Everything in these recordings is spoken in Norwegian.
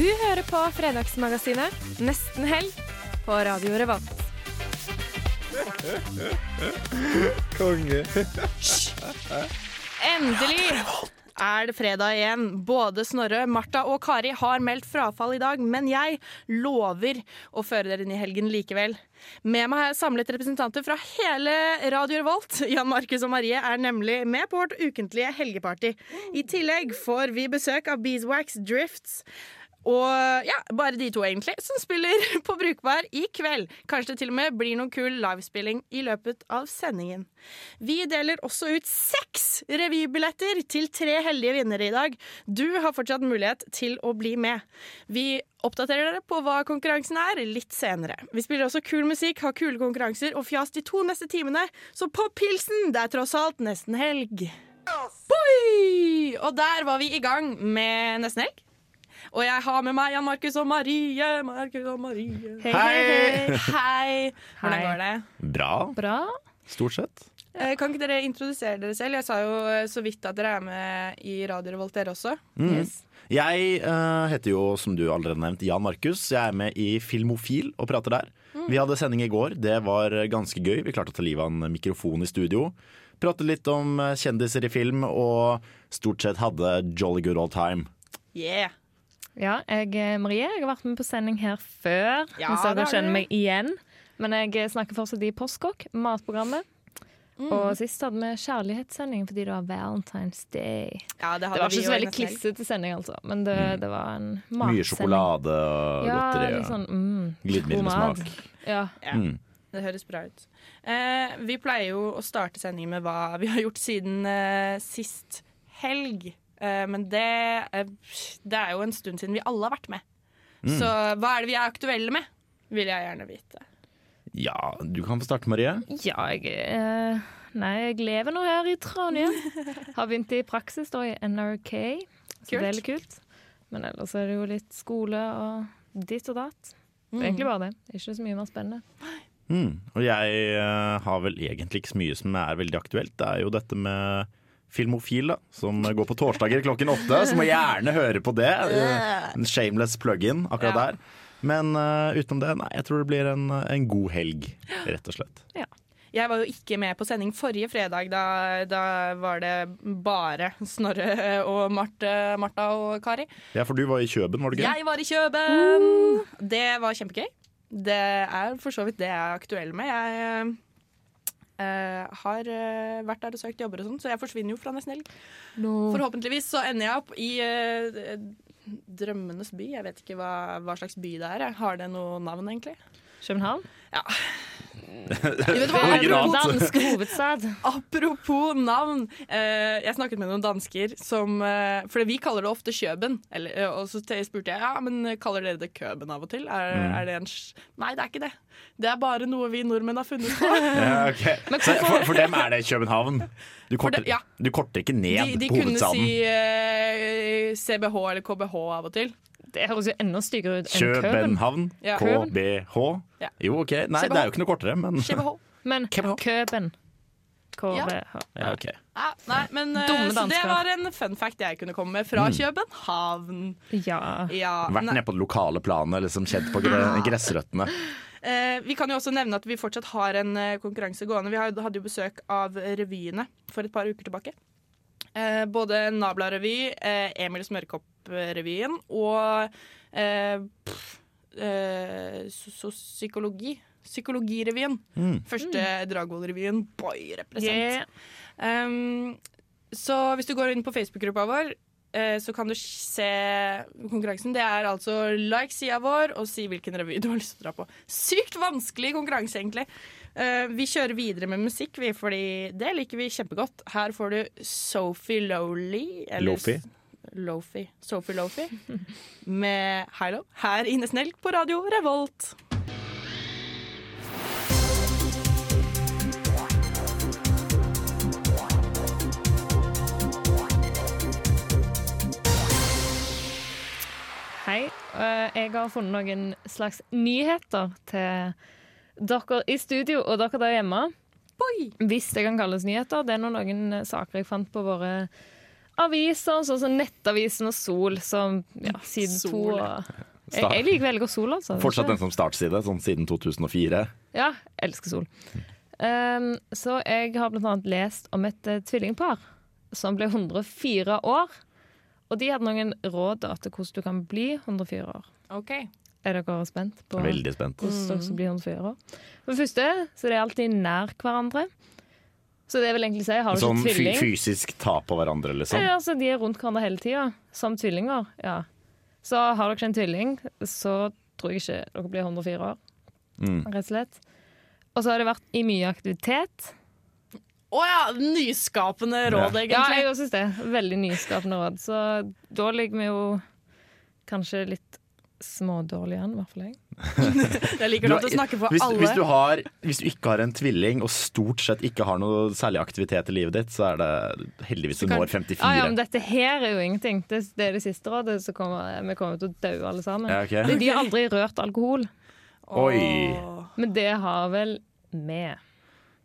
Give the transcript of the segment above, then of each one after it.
Du hører på Fredagsmagasinet Nesten helg på Radio Revolt. Konge. Endelig er det fredag igjen. Både Snorre, Martha og Kari har meldt frafall i dag, men jeg lover å føre dere inn i helgen likevel. Med meg har jeg samlet representanter fra hele Radio Revolt. Jan Markus og Marie er nemlig med på vårt ukentlige helgeparty. I tillegg får vi besøk av Beeswax Drifts. Og ja, bare de to egentlig som spiller på Brukbar i kveld. Kanskje det til og med blir noen kul livespilling i løpet av sendingen. Vi deler også ut seks revybilletter til tre heldige vinnere i dag. Du har fortsatt mulighet til å bli med. Vi oppdaterer dere på hva konkurransen er litt senere. Vi spiller også kul musikk, har kule konkurranser og fjas de to neste timene. Så på pilsen! Det er tross alt nesten helg. Boy! Og der var vi i gang med Nesten helg. Og jeg har med meg Jan Markus og Marie. Markus og Marie. Hei, hei. Hei. Hvordan går det? Bra, Bra. stort sett. Eh, Kan ikke dere introdusere dere selv? Jeg sa jo eh, så vidt at dere er med i Radio Revolt, dere også. Mm. Yes. Jeg uh, heter jo, som du allerede nevnt, Jan Markus. Jeg er med i Filmofil og prater der. Vi hadde sending i går. Det var ganske gøy. Vi klarte å ta livet av en mikrofon i studio. Pratet litt om kjendiser i film, og stort sett hadde jolly good old time. Yeah. Ja, jeg er Marie. Jeg har vært med på sending her før. Ja, så dere har skjønner meg igjen. Men jeg snakker fortsatt i Postkokk, matprogrammet. Mm. Og sist hadde vi kjærlighetssending fordi det var Valentine's Day. Ja, det, Det var ikke så veldig klissete sending, altså. Men det, det var en matsending. Mye sjokolade og Ja, godteri. litt sånn mm, Glidemiddel med smak. Ja. Ja. Mm. Det høres bra ut. Eh, vi pleier jo å starte sendingen med hva vi har gjort siden eh, sist helg. Eh, men det, eh, det er jo en stund siden vi alle har vært med. Mm. Så hva er det vi er aktuelle med? Vil jeg gjerne vite. Ja, du kan få starte, Marie. ja, jeg eh, Nei, jeg lever nå her i Trondheim. Har begynt i praksis da i NRK, så det er litt kult. Men ellers er det jo litt skole og ditt og datt. Det er egentlig bare det. Ikke så mye mer spennende. Mm. Og jeg har vel egentlig ikke så mye som er veldig aktuelt. Det er jo dette med Filmofil, da, som går på torsdager klokken åtte. Så må gjerne høre på det. Eh, En shameless plug-in akkurat Ja. der. Men uh, utenom det, nei, jeg tror det blir en, en god helg, rett og slett. Jeg var jo ikke med på sending forrige fredag. Da, da var det bare Snorre og Marte, Martha og Kari. Ja, for du var i Kjøben, var det gøy? Jeg var i Kjøben! Det var kjempegøy. Det er for så vidt det jeg er aktuell med. Jeg eh, har uh, vært der og søkt jobber og sånn, så jeg forsvinner jo fra nesten helg. Forhåpentligvis så ender jeg opp i uh, drømmenes by. Jeg vet ikke hva, hva slags by det er. Har det noe navn, egentlig? København? Ja. vet hva? Dansk hovedstad. Apropos navn. Eh, jeg snakket med noen dansker som eh, For vi kaller det ofte Kjøben. Eller, eh, og så spurte jeg ja, men kaller dere det Køben av og til. Er, Mm. er det en Nei, det er ikke det. Det er bare noe vi nordmenn har funnet på. Ja, okay. Så for, for dem er det København. Du korter, det- ja. du korter ikke ned De, de på kunne si eh, CBH eller KBH av og til. Det høres jo enda styggere ut enn København. Ja. KBH. Ja. Jo, OK. Nei, det er jo ikke noe kortere, men CBH. Men København. Køben. KBH. ja, ok. Ja, nei, men eh, Dumme Så det var en fun fact jeg kunne komme med fra Mm. København. Ja. Ja, Vært nei. nede på det lokale planet, liksom kjent på gre gressrøttene. Eh, vi kan jo også nevne at vi fortsatt har en eh, konkurranse gående. Vi har- hadde jo besøk av revyene for et par uker tilbake. Eh, både Nabla-revy, eh, Emil Smørkopp-revyen og eh, pff, eh, psykologi. Psykologirevyen. Mm. Første Dragvoll-revyen. Boy, represent. Yeah. Um, så hvis du går inn på Facebook-gruppa vår, eh, så kan du se konkurransen. Det er altså like sida vår og si hvilken revy du har lyst til å dra på. Sykt vanskelig konkurranse, egentlig. Uh, vi kjører videre med musikk, vi, fordi det liker vi kjempegodt. Her får du Sophie Lowley. eller- Lofi. Lofi, Sophie Lofi med Hilo her i Nesten Helg på radio Revolt. Hei. eh, Jeg har funnet noen slags nyheter til dere i studio og dere der hjemme. Hvis det kan kalles nyheter. Det er noen, noen saker jeg fant på våre aviser, sånn som Nettavisen og Sol, som ja, siden to Sol, og jeg, jeg liker veldig godt Sol, altså. Fortsatt den som startside, sånn siden 2004. Ja, elsker Sol. Um, så jeg har blant annet lest om et uh, tvillingpar som ble 104 år. Og de hadde noen råd til hvordan du kan bli 104 år. OK. Er dere spent på Veldig spent. hvordan dere skal bli 104 år? For det første så er de alltid nær hverandre. Så det vil egentlig si, har du Sånn ikke tvilling fysisk ta på hverandre, liksom. ja, altså, De er rundt hverandre hele tida, som tvillinger. Ja. Så har dere ikke en tvilling, så tror jeg ikke dere blir 104 år. Mm. Rett og slett. Og så har det vært i mye aktivitet. Å ja! Nyskapende råd, Ja, egentlig. jeg også synes det. Veldig nyskapende råd. Så da ligger vi jo kanskje litt smådårlig an, i hvert fall jeg. Jeg liker at du snakker for Hvis, alle. hvis, du har, hvis du ikke har en tvilling og stort sett ikke har noe særlig aktivitet i livet ditt, så er det heldigvis du kan- når 54. Ah, ja, men dette her er jo ingenting. Det, det er det siste rådet, så kommer, vi kommer til å dø alle sammen. Ja, okay. De- De har aldri rørt alkohol, Oi. Men det har vel vi.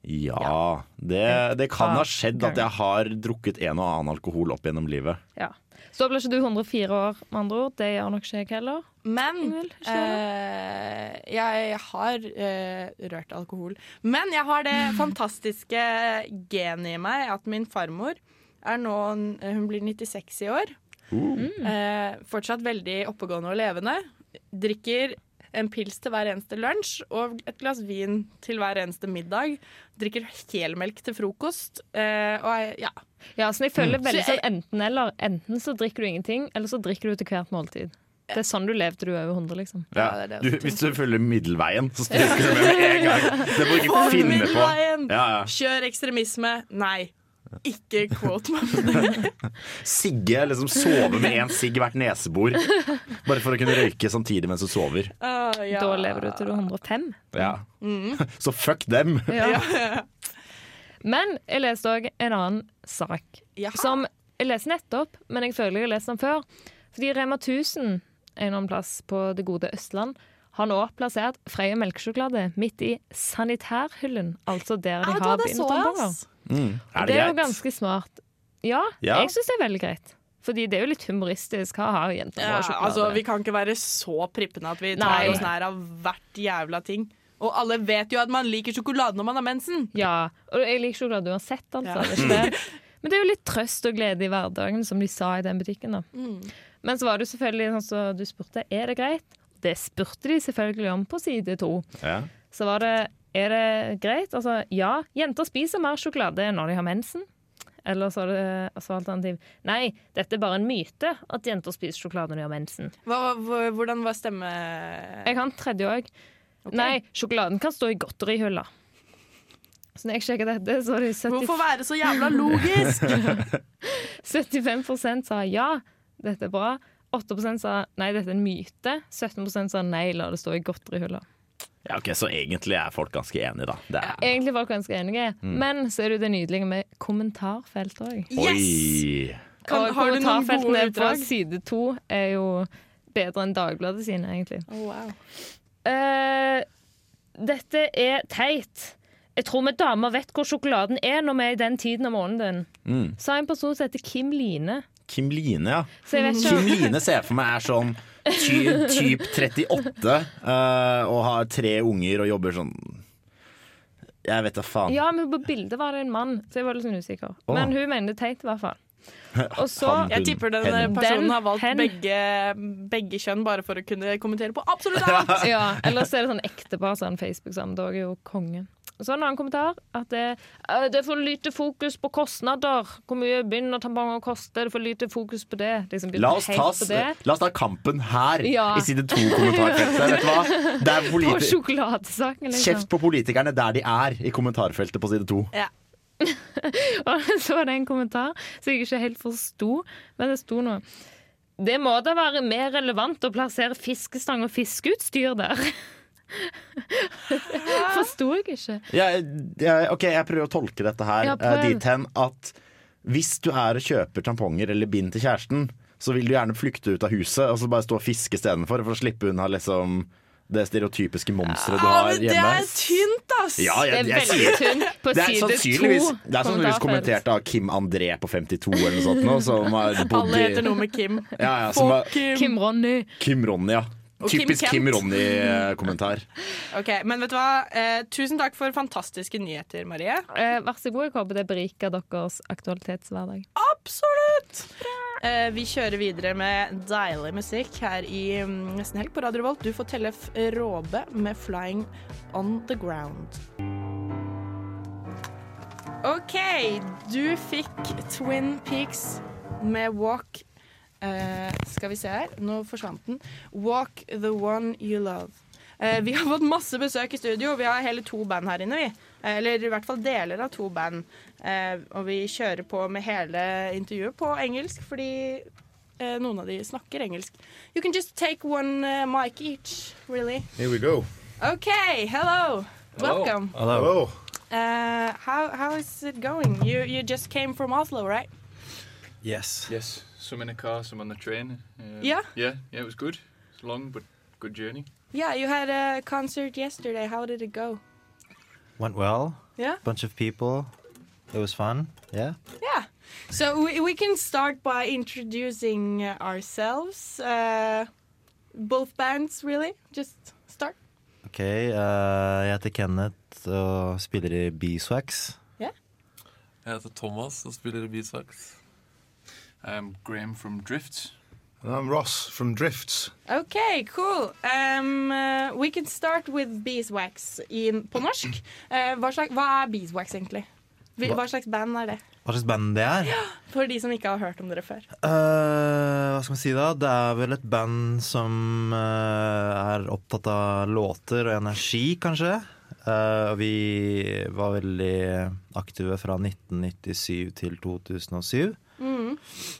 Ja, det, det kan ha skjedd at jeg har drukket en og annen alkohol opp gjennom livet. Ja. Så blir ikke du 104 år, med andre ord. Det gjør nok ikke jeg heller. Men ikke eh, jeg har eh, rørt alkohol. Men jeg har det fantastiske genet i meg at min farmor er nå Hun blir 96 i år. Eh, fortsatt veldig oppegående og levende. Drikker en pils til hver eneste lunsj og et glass vin til hver eneste middag. Drikker helmelk til frokost. Eh, og jeg- ja. Ja, så jeg føler veldig Så jeg- sånn enten-eller. Enten så drikker du ingenting, eller så drikker du til hvert måltid. Det er sånn du levde du over 100, liksom. Ja, det er du, hvis du følger middelveien, så stryker du med med en gang. Det må du ikke finne på. Ja, ja. Kjør ekstremisme. Nei. Ikke quote meg. Sigge liksom sove med én sigg hvert nesebor. Bare for å kunne røyke samtidig mens du sover. Uh, ja. Da lever du til du er 105. Ja. Så fuck dem. Ja. Men jeg leste òg en annen sak Jaha. som jeg leste nettopp, men jeg føler jeg har lest den før. Fordi Rema 1000, en eller annen plass på det gode Østland, har nå plassert Freia melkesjokolade midt i sanitærhyllen. Altså der de Ja, har bindetamponger. Mm. Er Det det er jo ganske smart. Ja, Ja. jeg syns det er veldig greit. Fordi det er jo litt humoristisk. Hva ha, jenter Ja, og sjokolade. altså, vi kan ikke være så prippende at vi tar Nei. oss nær av hvert jævla ting. Og alle vet jo at man liker sjokolade når man har mensen. Ja, og jeg liker sjokolade uansett, altså. Ja. Det er ikke det. Men det er jo litt trøst og glede i hverdagen, som de sa i den butikken. da. Men så var det selvfølgelig sånn som du spurte, er det greit? Det spurte de selvfølgelig om på side to. Ja. Så var det, er det greit? Altså, ja, jenter spiser mer sjokolade når de har mensen. Eller så var det så alternativ Nei, dette er bare en myte at jenter spiser sjokolade når de har mensen. Hva, hva, hvordan var stemme... Jeg har en tredje òg. Nei, sjokoladen kan stå i godterihylla. Så når jeg sjekker dette, så er det 70, Hvorfor være så jævla logisk? 75 sa ja, dette er bra. 8% sa nei, dette er en myte. 17% sa nei, la det stå i godterihylla. ja, ok, Så egentlig er folk ganske enige, da. Det er, Egentlig er folk ganske enige, men så er det jo det nydelige med kommentarfelt òg. Yes! Kan- Og har du noen gode kommentarfeltene på utdrag? side to er jo bedre enn Dagbladet sine, egentlig. Oh, wow. Eh, dette er teit. Jeg tror vi damer vet hvor sjokoladen er når vi er i den tiden av måneden. Mm. Sa en person som heter Kim Line. Kim Line, ja. Kim Line ser jeg for meg er sånn ty, typ 38 uh, og har tre unger og jobber sånn Jeg vet da faen. Ja, men på bildet var det en mann, så jeg var litt sånn usikker. Oh. Men hun mener det er teit, i hvert fall. Og så Han, Jeg tipper den hen. personen har valgt hen. begge, begge kjønn bare for å kunne kommentere på absolutt alt. Ja, Ellers er det sånn ektepar sånn Facebook sammen. Da er jo konge. Så en annen kommentar at det, «Øh, det er for lite fokus på kostnader. Hvor mye bindertamponger koster? Det er for lite fokus på det. Liksom, La oss, helt ta, på det. la oss ta kampen her, Ja. i side to-kommentarfeltet. Vet du hva? Det er På sjokoladesaken, liksom. Kjeft på politikerne der de er, i kommentarfeltet på side to. Ja. Og så var det en kommentar som jeg ikke helt forsto, men det sto noe Det må da være mer relevant å plassere fiskestang og fiskeutstyr der. Forsto jeg ikke. Jeg, jeg, ok, jeg prøver å tolke dette her Ja, ja, dit hen at hvis du er og kjøper tamponger eller bind til kjæresten, så vil du gjerne flykte ut av huset og så bare stå og fiske istedenfor for å slippe unna liksom det stereotypiske monsteret du har men det er tynt, ass! Ja, Det jeg, er veldig tynt på det er side to. sannsynligvis, det er sannsynligvis kommentert av Kim André på 52 eller noe sånt. Nå, som har bodd Alle heter noe med Kim. ja, ja, som har, Kim. Kim Ronny. Kim Ronny, ja. Kim Typisk Kim Kent. Ronny-kommentar. Ok, Men vet du hva? Eh, tusen takk for fantastiske nyheter, Marie. Eh, vær så god, jeg håper det beriker deres aktualitetshverdag. Absolutt! Eh, vi kjører videre med deilig musikk her i mm, Nesten Helg på Radio Volt. Du får Tellef Råbe med 'Flying On The Ground'. OK, du fikk Twin Peaks med 'Walk' eh, Skal vi se her, nå forsvant den. 'Walk the One You Love'. Uh, vi har fått masse besøk i studio. Vi har hele to band her inne. vi. Uh, eller i hvert fall deler av to band. Eh, og vi kjører på med hele intervjuet på engelsk, fordi noen av de snakker engelsk. You can just take one mic each, really. Here we go. OK, hello. Welcome. Hello. Uh, how, how is it going? You, you just came from Oslo, right? Yes. Yes, some in a car, some on the train. Um, Yeah? Yeah, yeah, it was good. It's long, but good journey. Yeah, you had a concert yesterday. How did it go? Went well. Yeah? Bunch of people. It was fun. Yeah. Yeah. So we, we can start by introducing uh, ourselves. Uh, both bands, really. Just start. Ok, Uh, jeg heter Kenneth og spiller i Beeswax. Jeg heter Thomas og spiller i Beatsax. I'm Graham from Drifts. And I'm Ross from Drifts. Okay, cool. Um, uh, we can start with beeswax in, på norsk. Uh, hva, slags, hva er beeswax egentlig? Hva- Hva slags band er det? Hva slags band det er? For de som ikke har hørt om dere før. Uh, hva skal man si da? Det er vel et band som eh, er opptatt av låter og energi, kanskje. Eh, vi var veldig aktive fra 1997 til 2007.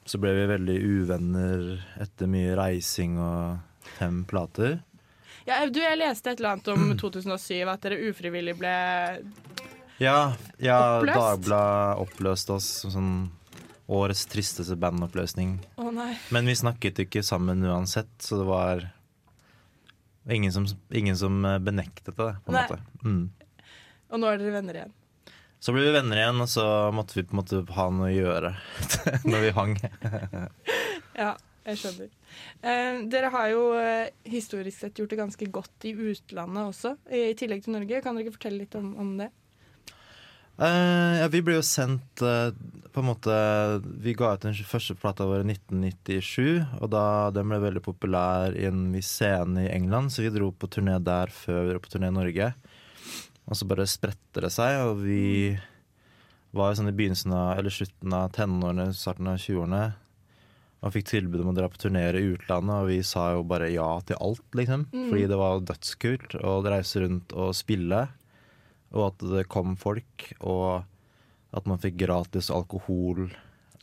Så ble vi veldig uvenner etter mye reising og fem plater. Ja, du, jeg leste et eller annet om 2007, at dere ufrivillig ble Ja, ja Oppløst? Dagbladet oppløste oss som sånn årets tristeste bandoppløsning. Oh, nei. Men vi snakket ikke sammen uansett, så det var ingen som, ingen som eh, benektet det, på en Nei. måte. Mm. Og nå er dere venner igjen. Så ble vi venner igjen, og så måtte vi på en måte ha noe å gjøre når vi hang. Ja, jeg skjønner. Eh, dere har jo eh, historisk sett gjort det ganske godt i utlandet også, i, i tillegg til Norge. Kan dere ikke fortelle litt om, om det? Eh, ja, vi ble jo sendt eh, på en måte Vi ga ut den første plata vår i 1997, og da den ble veldig populær i en viss scene i England, så vi dro på turné der før vi dro på turné i Norge. Og så bare spredte det seg, og vi var jo sånn i begynnelsen av, eller slutten av tenårene, starten av 20-årene, og fikk tilbud om å dra på turneer i utlandet, og vi sa jo bare ja til alt, liksom. Fordi det var dødskult å reise rundt og spille og at det kom folk, og at man fikk gratis alkohol,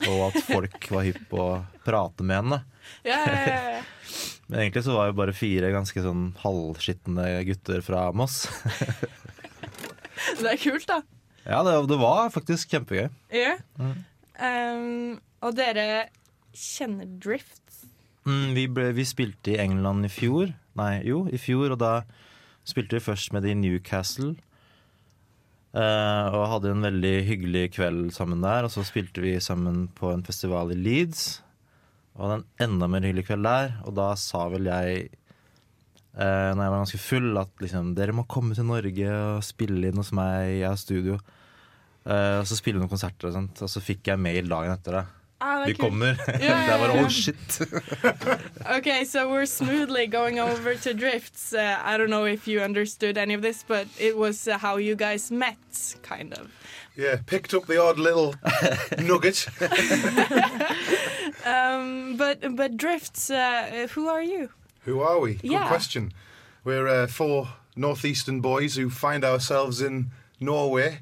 og at folk var hypp på å prate med henne. Ja, ja, ja. Men egentlig så var jo bare fire ganske sånn halvskitne gutter fra Moss. Det er kult, da. Ja, det, det var faktisk kjempegøy. Ja. Mm. Um, og dere kjenner Drift? Mm, vi, ble, vi spilte i England i fjor. Nei, jo, i fjor, og da spilte vi først med det i Newcastle. Uh, og hadde en veldig hyggelig kveld sammen der. Og så spilte vi sammen på en festival i Leeds. Og hadde en enda mer hyggelig kveld der. Og da sa vel jeg, uh, når jeg var ganske full, at liksom dere må komme til Norge og spille inn hos meg. Jeg har studio. Uh, og så spille noen konserter og sånt. Og så fikk jeg mail dagen etter det. Ah, Vi er kommer. yeah, det var all oh shit. Okay, so we're smoothly going over to Drifts. Uh, I don't know if you understood any of this, but it was uh, how you guys met, kind of. Yeah, picked up the odd little nugget. Um, but but Drifts, uh, who are you? Who are we? Good Yeah. question. We're uh, four northeastern boys who find ourselves in Norway.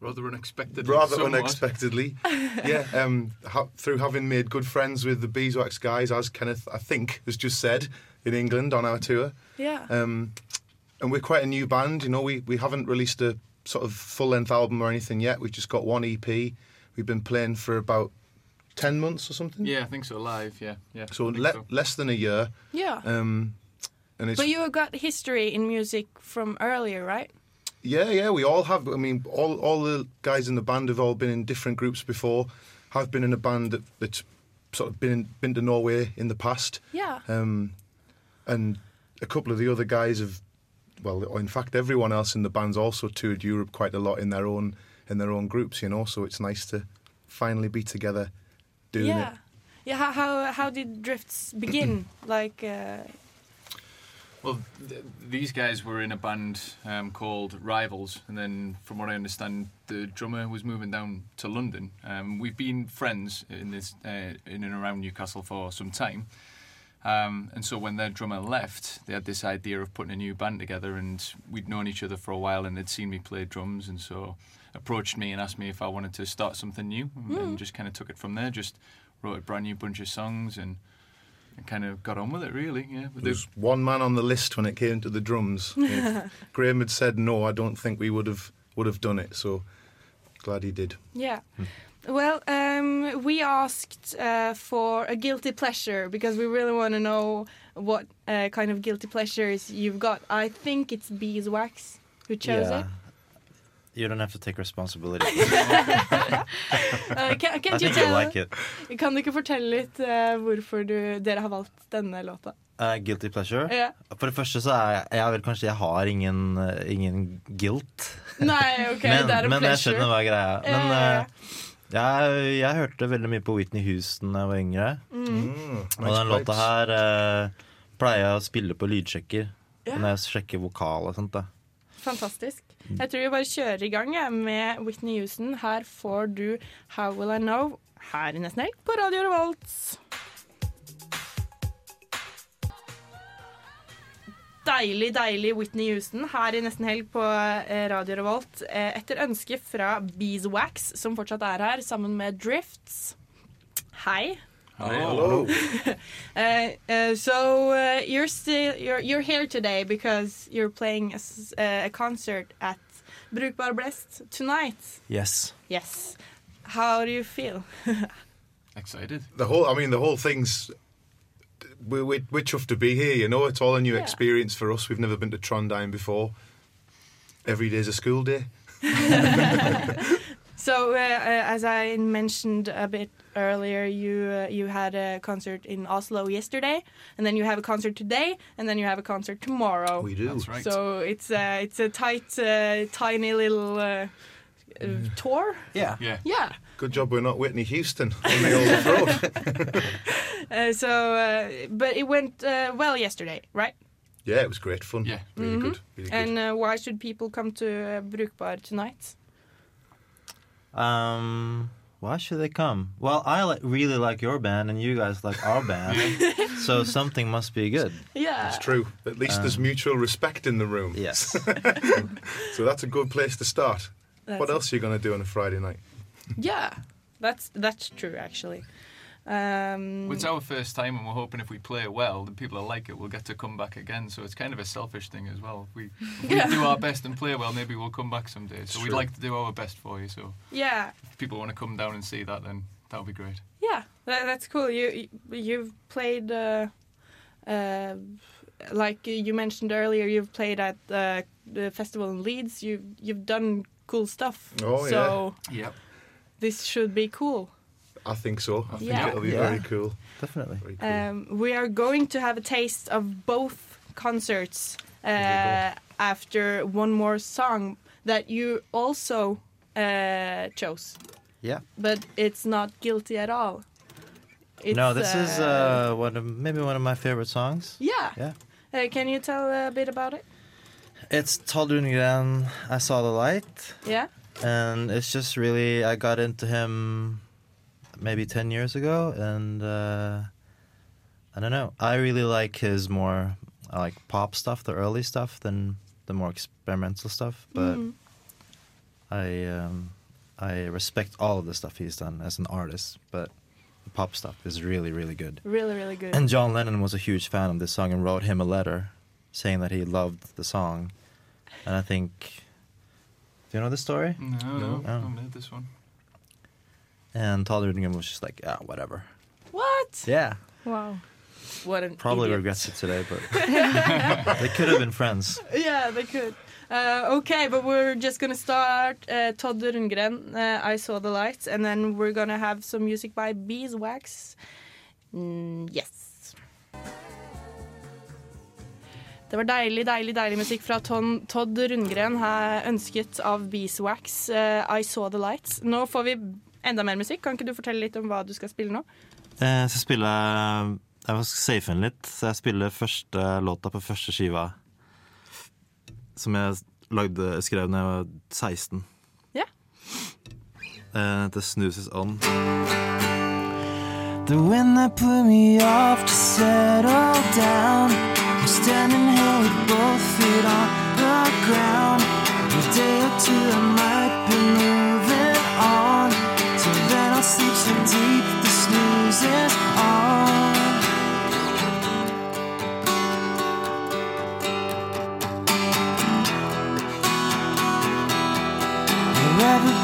Rather unexpectedly. rather somewhat. unexpectedly. yeah, um, ha- through having made good friends with the Beeswax guys, as Kenneth, I think, has just said in England on our tour. Yeah. Um, and we're quite a new band, you know. We we haven't released a sort of full length album or anything yet. We've just got one EP. We've been playing for about ten months or something. Yeah, I think so. Live, yeah, yeah. So, le- so. less than a year. yeah. Um, and it's but you have got history in music from earlier, right? Yeah, yeah, we all have. I mean, all all the guys in the band have all been in different groups before. Have been in a band that, that's sort of been been to Norway in the past, Yeah. um, and a couple of the other guys have. Well, in fact, everyone else in the band's also toured Europe quite a lot in their own in their own groups. You know, so it's nice to finally be together doing yeah. it. Yeah. How, how how did Drifts begin? like. Uh, Well, th- these guys were in a band um, called Rivals, and then, from what I understand, the drummer was moving down to London. Um, we've been friends in this uh, in and around Newcastle for some time, um, and so when their drummer left, they had this idea of putting a new band together, and we'd known each other for a while, and they'd seen me play drums, and so approached me and asked me if I wanted to start something new, and, and just kind of took it from there. Just wrote a brand new bunch of songs and. And kind of got on with it, really. Yeah, But There was one man on the list when it came to the drums. If Graham had said no, I don't think we would have would have done it. So glad he did. Yeah. Well, um, we asked uh, for a guilty pleasure because we really want to know what uh, kind of guilty pleasures you've got. I think it's beeswax who chose yeah. it. You don't have to take responsibility. Uh, can, I can't you think you'll tell, like it. kan du ikke fortelle litt uh, hvorfor du, dere har valgt denne låta? Uh, guilty pleasure? Yeah. For det første så er jeg, jeg vel kanskje Jeg har ingen, uh, ingen guilt. Nei, OK, men det er en men jeg skjønner hva er greia. Men ja, ja. uh, jeg, jeg hørte veldig mye på Whitney Houston da jeg var yngre. Mm. Mm, Og den låta her uh, pleier jeg å spille på lydsjekker. Yeah. Når jeg sjekker vokal og sånt. da Fantastisk. Jeg tror vi bare kjører i gang med Whitney Houston. Her får du How Will I Know her i Nesten Helg på Radio Revolt. Deilig, deilig Whitney Houston her i Nesten Helg på eh, Radio Revolt. Eh, Etter ønske fra Beeswax, som fortsatt er her, sammen med Drifts. Hei. Hello. Uh, uh, so uh, you're still you're you're here today because you're playing a, s- uh, a concert at Brukbar Blest tonight. Yes. Yes. How do you feel? Excited. The whole, I mean, the whole thing's. We're, we're, we're chuffed to be here, you know. It's all a new Yeah. experience for us. We've never been to Trondheim before. Every day's a school day. So uh, uh, as I mentioned a bit earlier, you uh, you had a concert in Oslo yesterday, and then you have a concert today, and then you have a concert tomorrow. We do. That's right. So it's uh, it's a tight, uh, tiny little uh, uh, tour. Yeah. Yeah. Yeah. Good job we're not Whitney Houston on the old road. Uh, so, uh, but it went uh, well yesterday, right? Yeah, it was great fun. Yeah. Really good. Really good. And uh, why should people come to uh, Brukbar tonight? Um, why should they come? Well, I li- really like your band, and you guys like our band. so something must be good. Yeah. It's true. At least there's um, mutual respect in the room. Yes. So that's a good place to start. That's what else are you going to do on a Friday night? Yeah, that's that's true actually. Um, It's our first time, and we're hoping if we play well, the people that like it will get to come back again. So it's kind of a selfish thing as well. If we, if we do our best and play well, maybe we'll come back someday. So we'd like to do our best for you. So yeah, if people want to come down and see that, then that would be great. yeah, that, that's cool. You you- you've played uh, uh, like you mentioned earlier. You've played at uh, the festival in Leeds. You you've done cool stuff. Oh, so Yep. this should be cool. I think so. I think Yeah. it'll be Yeah. very cool. Definitely. Very cool. Um, we are going to have a taste of both concerts uh, after one more song that you also uh, chose. Yeah. But it's not guilty at all. It's, no, this is uh, one of maybe one of my favorite songs. yeah. Yeah. Uh, can you tell a bit about it? It's Todd Rundgren, I Saw the Light. Yeah. and it's just really I got into him maybe 10 years ago and uh, I don't know I really like his more I like pop stuff the early stuff than the more experimental stuff but Mhm. I um, I respect all of the stuff he's done as an artist, but the pop stuff is really really good. Really, really good. And John Lennon was a huge fan of this song and wrote him a letter saying that he loved the song. And I think, do you know the story? No, no, Oh. I haven't heard this one. And Todd Rundgren was just like, yeah, whatever. What? Yeah, Wow. What an probably idiot. regrets it today, but they could have been friends. Yeah, they could. Uh, okay, but we're just gonna start uh, Todd Rundgren, uh, I Saw the Lights, and then we're gonna have some music by Beeswax. Mm, yes. Det var deilig, deilig deilig musikk fra Ton, Todd Rundgren, her, ønsket av Beeswax, uh, I Saw the Lights. Nå får vi enda mer musikk. Kan ikke du fortelle litt om hva du skal spille nå? Jeg skal spille jeg må safe den litt, så jeg spiller første låta på første skiva. Som jeg lagde, skrev da jeg var 16. Ja. Eh, The 'Snuses On. The wind that put me off to settle down. I'm standing here with both feet on the ground. A day or two I might be moving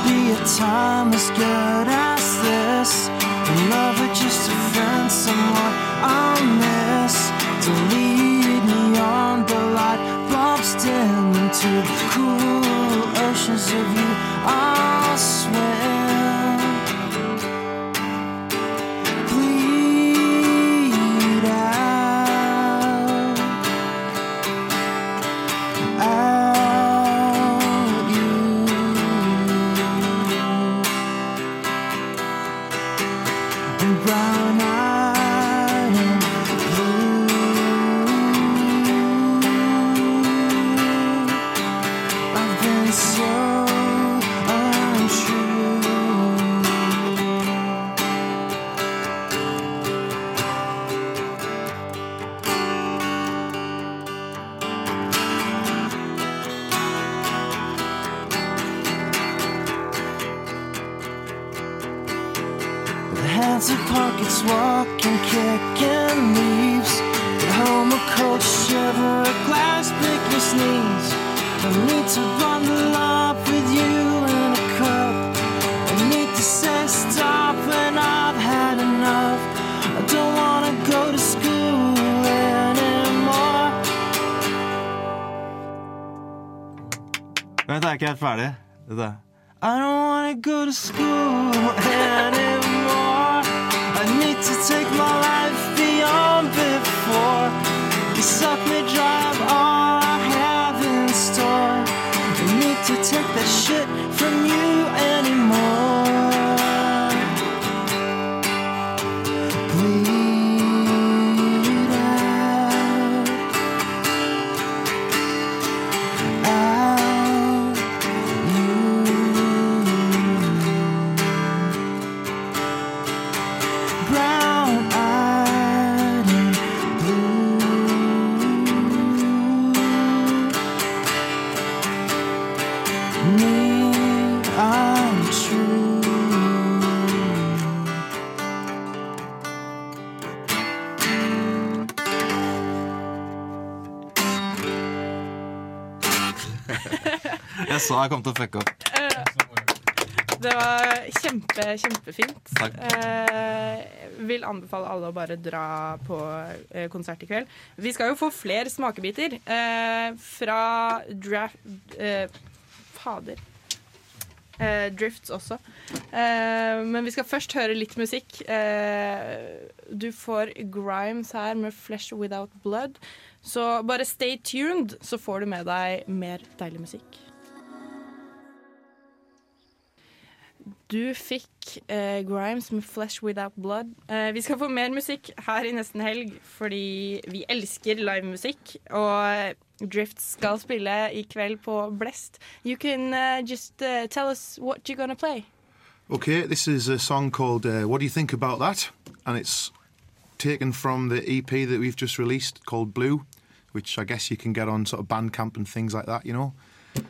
be a time as good as this? In love with just a friend, someone I'll miss. To lead me on the light bulbs dim into the cool oceans of you. I'll helt ferdig. I don't wanna go to school anymore. I need to take my life beyond before. Så jeg kom til å fucke opp. Det var kjempe, kjempefint. Takk. Eh, vil anbefale alle å bare dra på eh, konsert i kveld. Vi skal jo få flere smakebiter eh, fra draft... Eh, fader. Eh, drifts også. Eh, men vi skal først høre litt musikk. Eh, du får Grimes her med 'Flesh Without Blood'. Så bare stay tuned, så får du med deg mer deilig musikk. Du fikk eh, Grimes med 'Flesh Without Blood'. Eh, vi skal få mer musikk her i nesten helg, fordi vi elsker livemusikk. Og Drift skal spille i kveld på Blest. You can uh, just uh, tell us what you're gonna play. Okay, this is a song called uh, What Do You Think About That? And it's taken from the EP that we've just released called Blue, which I guess you can get on sort of Bandcamp and things like that, you know.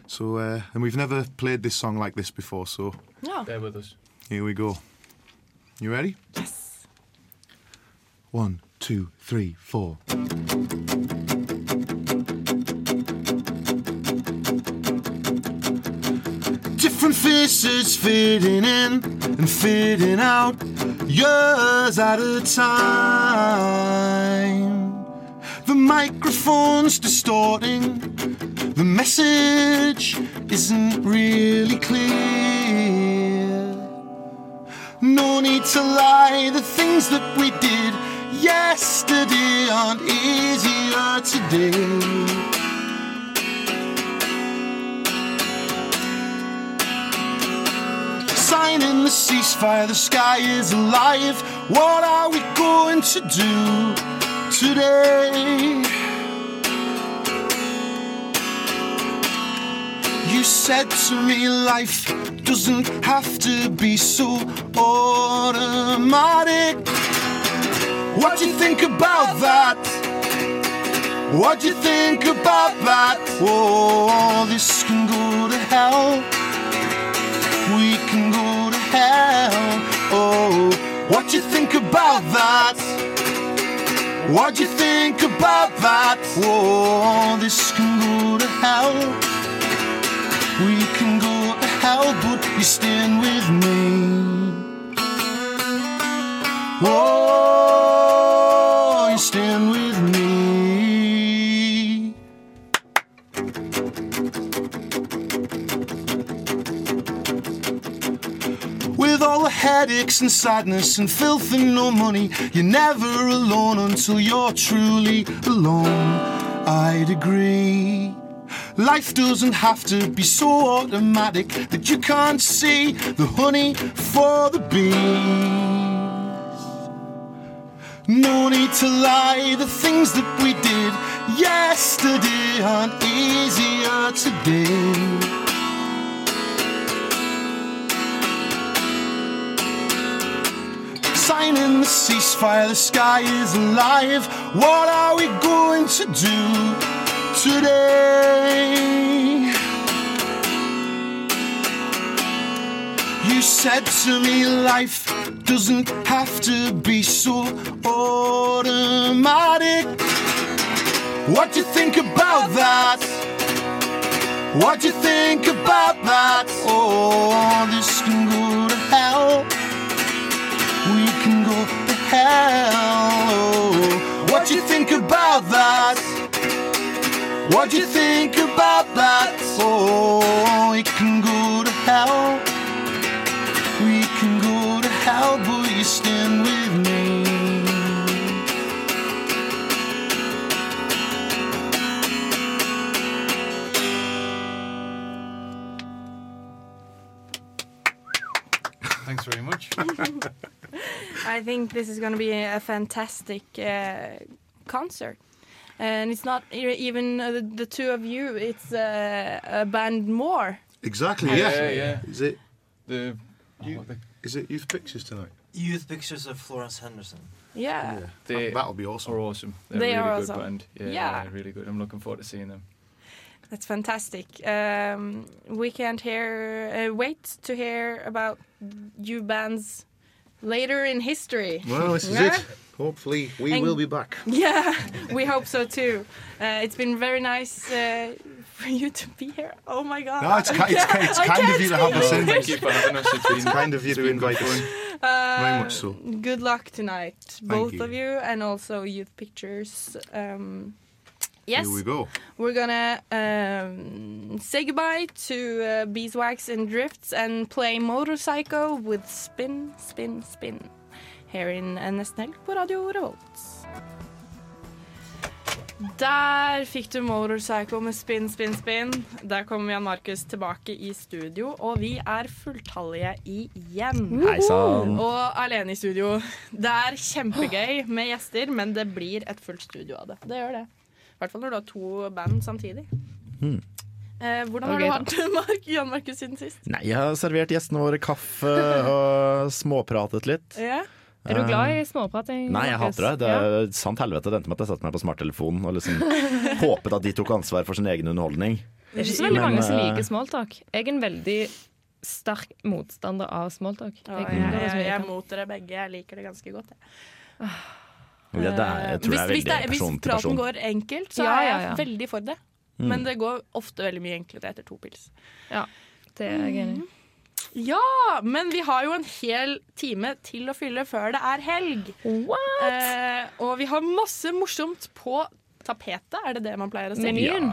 So, uh, and we've never played this song like this before, so Ja. Bear with us. here we go. You ready? Yes. One, two, three, four. Different faces fading in and fading out, years at a time. The microphone's distorting, the message isn't really clear. No need to lie, the things that we did yesterday aren't easier today. sign in the ceasefire, the sky is alive. What are we going to do today? You said to me life doesn't have to be so automatic. What do you think about that? What do you think about that? Oh, this can go to hell. We can go to hell. Oh, what do you think about that? What do you think about that? Oh, this can go to hell. We can go to hell, but you stand with me. Oh, you stand with me. With all the headaches and sadness and filth and no money, you're never alone until you're truly alone. I'd agree. Life doesn't have to be so automatic that you can't see the honey for the bees. No need to lie, the things that we did yesterday aren't easier today. Signing the ceasefire, the sky is alive. What are we going to do today? You said to me life doesn't have to be so automatic. What do you think about that? What do you think about that? Oh, this can go to hell. We can go to hell. Oh, what do you think about that? What do you think about that? Oh, it can go to hell. We can go to hell, but you stand with me. Thanks very much. I think this is going to be a fantastic uh, concert. And it's not e- even uh, the, the two of you, it's uh, a band more. Exactly, Yeah, yeah. yeah. Is it The, You- is it youth pictures tonight? Youth Pictures of Florence Henderson. Yeah. They That'll be awesome. are awesome. They're They a really are good awesome. band. Yeah, Yeah. yeah, really good. I'm looking forward to seeing them. That's fantastic. Um, we can't hear, uh, wait to hear about you bands later in history. Well, this is Yeah? it. Hopefully, we And- will be back. Yeah, we hope so too. Uh, it's been very nice uh, for you to be here. Oh my god. No, it's, ki- it's, ki- it's kind of you to have us speak in. Thank you for having us. It's It's been, kind of you to invite us. fun. Very Uh, much so. Good luck tonight, both you. of you, and also Youth Pictures. Um, yes, Here we go. we're gonna um, say goodbye to uh, Beeswax and Drifts and play Motorcycle with Spin, Spin, Spin her in Nesten Helg på Radio Revolt. Der fikk du Motorpsycho med Spin, Spin, Spin. Der kommer Jan Markus tilbake i studio, og vi er fulltallige igjen. Hei sann. Og alene i studio. Det er kjempegøy med gjester, men det blir et fullt studio av det. Det gjør det. I hvert fall når du har to band samtidig. Hmm. Eh, hvordan har du hatt det, Mark, Jan Markus, siden sist? Nei, jeg har servert gjestene våre kaffe og småpratet litt. Ja. Er du glad i småprating? Nei, jeg hater det. Det Ja. er sant helvete. Det endte med at jeg satte meg på smarttelefonen og liksom håpet at de tok ansvar for sin egen underholdning. Det er ikke så veldig Men, mange som eh, liker smalltalk. Jeg er en veldig sterk motstander av smalltalk. Jeg jeg, jeg, jeg jeg er mot dere begge. Jeg liker det ganske godt. Jeg. Ja, det er, jeg tror hvis, det er veldig det er, person til praten går enkelt, så Ja, er jeg ja, ja. veldig for det. Mm. Men det går ofte veldig mye enklere etter to pils. Det er jeg enig i. Ja, men vi har jo en hel time til å fylle før det er helg. Eh, og vi har masse morsomt på tapetet, er det det man pleier å si? Menyen.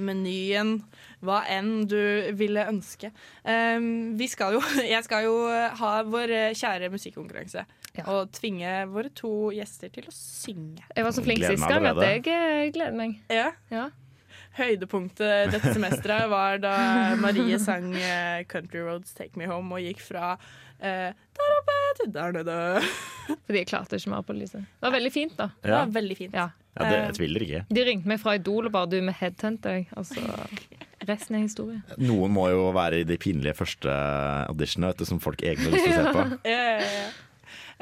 Menyen, hva enn du ville ønske. Eh, vi skal jo, jeg skal jo ha vår kjære musikkonkurranse. Ja. Og tvinge våre to gjester til å synge. Jeg var så flink sist gang at jeg eh, gleder meg. Ja. Ja. Høydepunktet dette semesteret var da Marie sang eh, 'Country Roads Take Me Home' og gikk fra eh, der oppe til der nede. Fordi jeg klarte ikke mer på lyset. Det var veldig fint, da. Det var veldig fint. Ja. Ja, det, jeg tviler ikke. De ringte meg fra Idol og bare 'du, med headhunter jeg. Altså, resten er historie. Noen må jo være i de pinlige første auditionene vet du, som folk egentlig har lyst til å se på. Eh,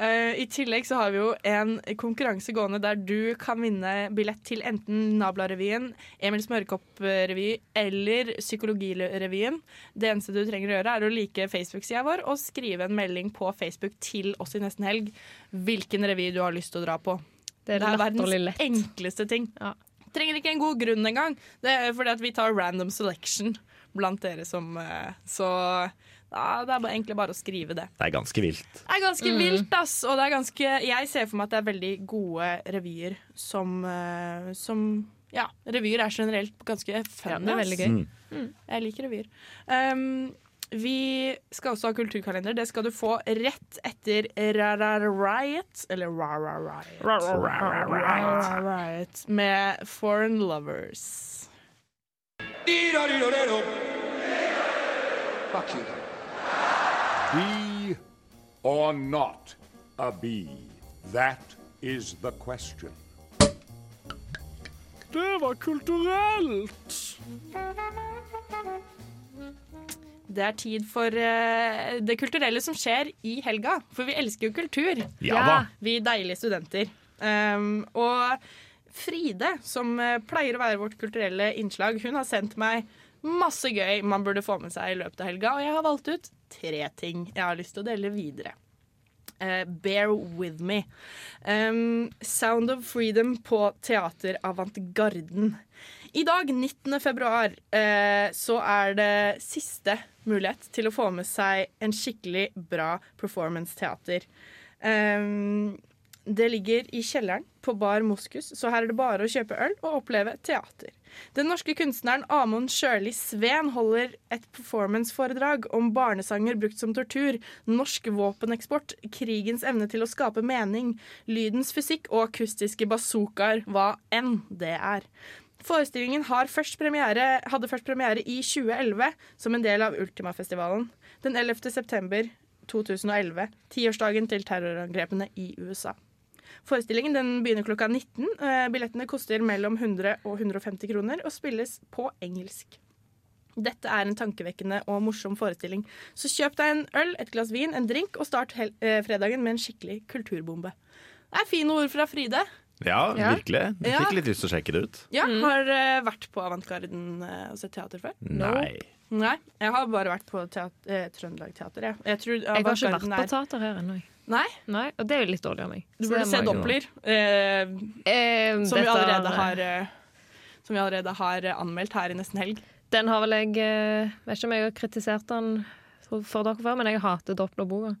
eh, I tillegg så har vi jo en konkurranse gående der du kan vinne billett til enten Nabla-revyen, Emil Smørkopp-revy eller Psykologirevyen. Det eneste du trenger å gjøre, er å like Facebook-sida vår og skrive en melding på Facebook til oss i nesten helg hvilken revy du har lyst til å dra på. Det er Det er verdens enkleste ting. Ja. Trenger ikke en god grunn engang. Det er fordi at vi tar random selection blant dere som eh, Så ja, det er bare, egentlig bare å skrive det. Det er ganske vilt. Det er ganske vilt, ass. Og det er ganske Jeg ser for meg at det er veldig gode revyer som, eh, som Ja, revyer er generelt ganske funny. Ja, det er veldig gøy. Mm. Jeg liker revyer. Um, vi skal også ha kulturkalender. Det skal du få rett etter Rara Riot. Eller Ra-Ra-Riot. med Foreign Lovers. Bee or not a bee? That is the question. Det var kulturelt! Det er tid for eh, det kulturelle som skjer i helga. For vi elsker jo kultur. Ja da. Vi deilige studenter. Um, og Fride, som eh, pleier å være vårt kulturelle innslag, hun har sendt meg masse gøy man burde få med seg i løpet av helga. Og jeg har valgt ut tre ting jeg har lyst til å dele videre. Uh, bear with me. Um, Sound of Freedom på Teater Avantgarden. I dag, 19. februar, uh, så er det siste mulighet til å få med seg en skikkelig bra performance-teater. Um, det ligger i kjelleren på Bar Moskus, så her er det bare å kjøpe øl og oppleve teater. Den norske kunstneren Amund Sjøli Sveen holder et performanceforedrag om barnesanger brukt som tortur, norsk våpeneksport, krigens evne til å skape mening, lydens fysikk og akustiske bazookaer, hva enn det er. Forestillingen først premiere, hadde først premiere i 2011 som en del av Ultimafestivalen. Den 11. september 2011, tiårsdagen til terrorangrepene i USA. Forestillingen den begynner klokka 19. Eh, Billettene koster mellom 100 og 150 kroner og spilles på engelsk. Dette er en tankevekkende og morsom forestilling, så kjøp deg en øl, et glass vin, en drink, og start hel eh, fredagen med en skikkelig kulturbombe. Det er fine ord fra Fride. Ja, Ja. virkelig. Jeg Ja. fikk litt lyst til å sjekke det ut. Ja, Har uh, vært på Avantgarden uh, og sett teater før? Nei. Nei, jeg har bare vært på teater, eh, Trøndelag Teater. Jeg, jeg tror Jeg har ikke vært på er teater her ennå. Jeg. Nei, Nei, og det er jo litt dårlig av meg. du burde se jeg Doppler. Eh, Eh, som vi har eh, Som vi allerede har eh, anmeldt her i nesten helg. Den har vel jeg eh, Vet ikke om jeg har kritisert den for, dere før, men jeg hater Doppler-boka.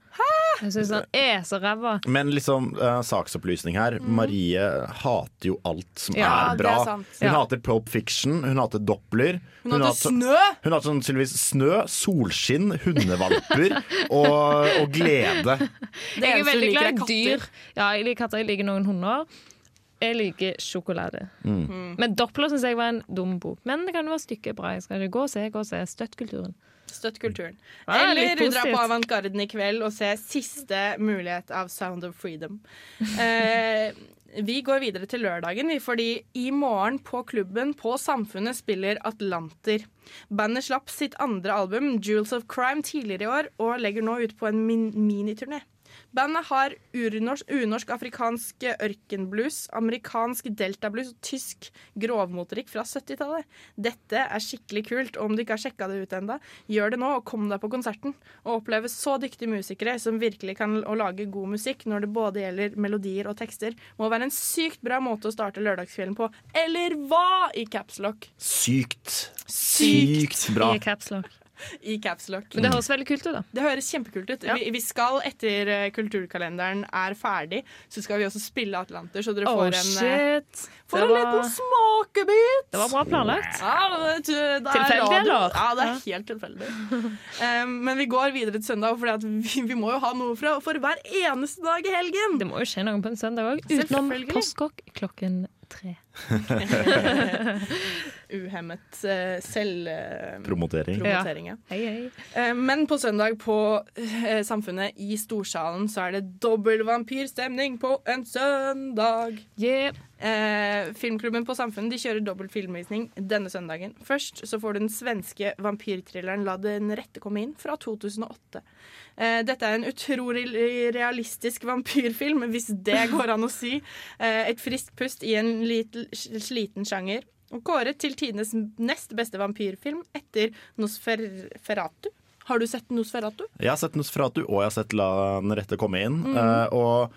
Jeg syns han er så ræva. Men liksom, uh, saksopplysning her. Marie hater jo alt som Ja, er bra. er. Hun Ja. hater Pulp Fiction, hun hater Doppler. Hun hun hater- snø! Hun har sånn tydeligvis snø, solskinn, hundevalper og, og glede. Det Jeg er veldig liker, glad er i dyr. katter. Ja, jeg liker katter, jeg liker noen hunder. Jeg liker sjokolade. Mm. Men Doppler syns jeg var en dum bok. Men det kan jo være stykket bra. Jeg skal ikke gå og se, gå og se. Støtt kulturen. Støtt kulturen. Ja, Eller dra på. Avantgarden i kveld og se siste mulighet av Sound of Freedom. Eh, vi går videre til lørdagen, fordi i morgen på klubben på Samfunnet spiller Atlanter. Bandet slapp sitt andre album, Jewels of Crime, tidligere i år og legger nå ut på en min miniturné. Bandet har urnorsk, unorsk afrikansk ørkenblues, amerikansk deltablues og tysk grovmotorikk fra 70-tallet. Dette er skikkelig kult, og om du ikke har sjekka det ut ennå, gjør det nå og kom deg på konserten. Og oppleve så dyktige musikere som virkelig kan å lage god musikk når det både gjelder melodier og tekster, må være en sykt bra måte å starte lørdagskvelden på. Eller hva? I capslock. Sykt. Sykt. bra. I capslock. I capslock. Men det høres veldig kult ut, da. Det høres kjempekult ut. Vi, vi skal, etter eh, kulturkalenderen er ferdig, så skal vi også spille Atlanter, så dere Oh, får en, eh, shit. Får Det en var- liten smakebit. Det var bra planlagt. Ja, det, det er Tilfeldig, eller? Ja, det er helt tilfeldig. Um, men vi går videre til søndag, for vi, vi må jo ha noe fra, for hver eneste dag i helgen. Det må jo skje noe på en søndag òg, utenom postkokk klokken tre. Uhemmet uh, selvpromotering. Promotering. promotering ja. Hei, hei. Uh, Men på søndag på eh, Samfunnet i Storsalen så er det dobbel vampyrstemning på en søndag. Yeah. Eh, filmklubben på Samfunnet de kjører dobbelt filmvisning denne søndagen. Først så får du den svenske vampyrthrilleren La den rette komme inn fra 2008. Eh, dette er en utrolig realistisk vampyrfilm, hvis det går an å si. Eh, et friskt pust i en liten, sliten sjanger. Og kåret til tidenes nest beste vampyrfilm etter Nosferatu. Har du sett Nosferatu? Jeg har sett Nosferatu, og jeg har sett La den rette komme inn. Mm. Eh, og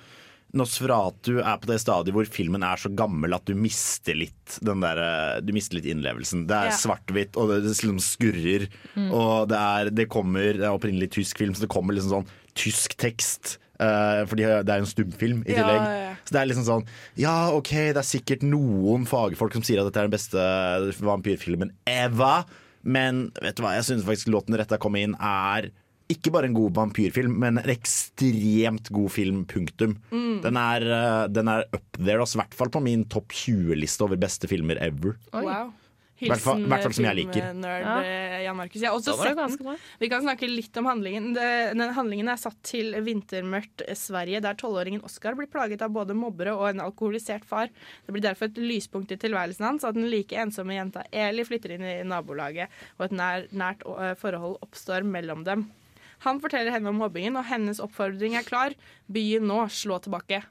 Nosferatu er på det stadiet hvor filmen er så gammel at du mister litt den der, eh, Du mister litt innlevelsen. Det er Ja. svart-hvitt, og det, liksom skurrer. Mm. Og det er, det kommer Det er opprinnelig tysk film, så det kommer liksom sånn tysk tekst. Uh, fordi det er jo en stumfilm i tillegg. ja, ja. Så det er liksom sånn Ja, OK, det er sikkert noen fagfolk som sier at dette er den beste vampyrfilmen ever, men vet du hva, jeg syns faktisk låten retta komme inn er ikke bare en god vampyrfilm, men en ekstremt god film, punktum. Mm. Den, er, eh, den er up there, altså, i hvert fall på min topp 20-liste over beste filmer ever. Wow. Hvert fall- Hilsen filmnerd Ja. eh, Jan Markus. Jeg har også sett den. Vi kan snakke litt om handlingen. Den handlingen er satt til vintermørkt Sverige, der tolvåringen Oskar blir plaget av både mobbere og en alkoholisert far. Det blir derfor et lyspunkt i tilværelsen hans at den like ensomme jenta Eli flytter inn i nabolaget, og et nær, nært eh, forhold oppstår mellom dem. Han forteller henne om mobbingen, og hennes oppfordring er klar. Begynn nå, slå tilbake.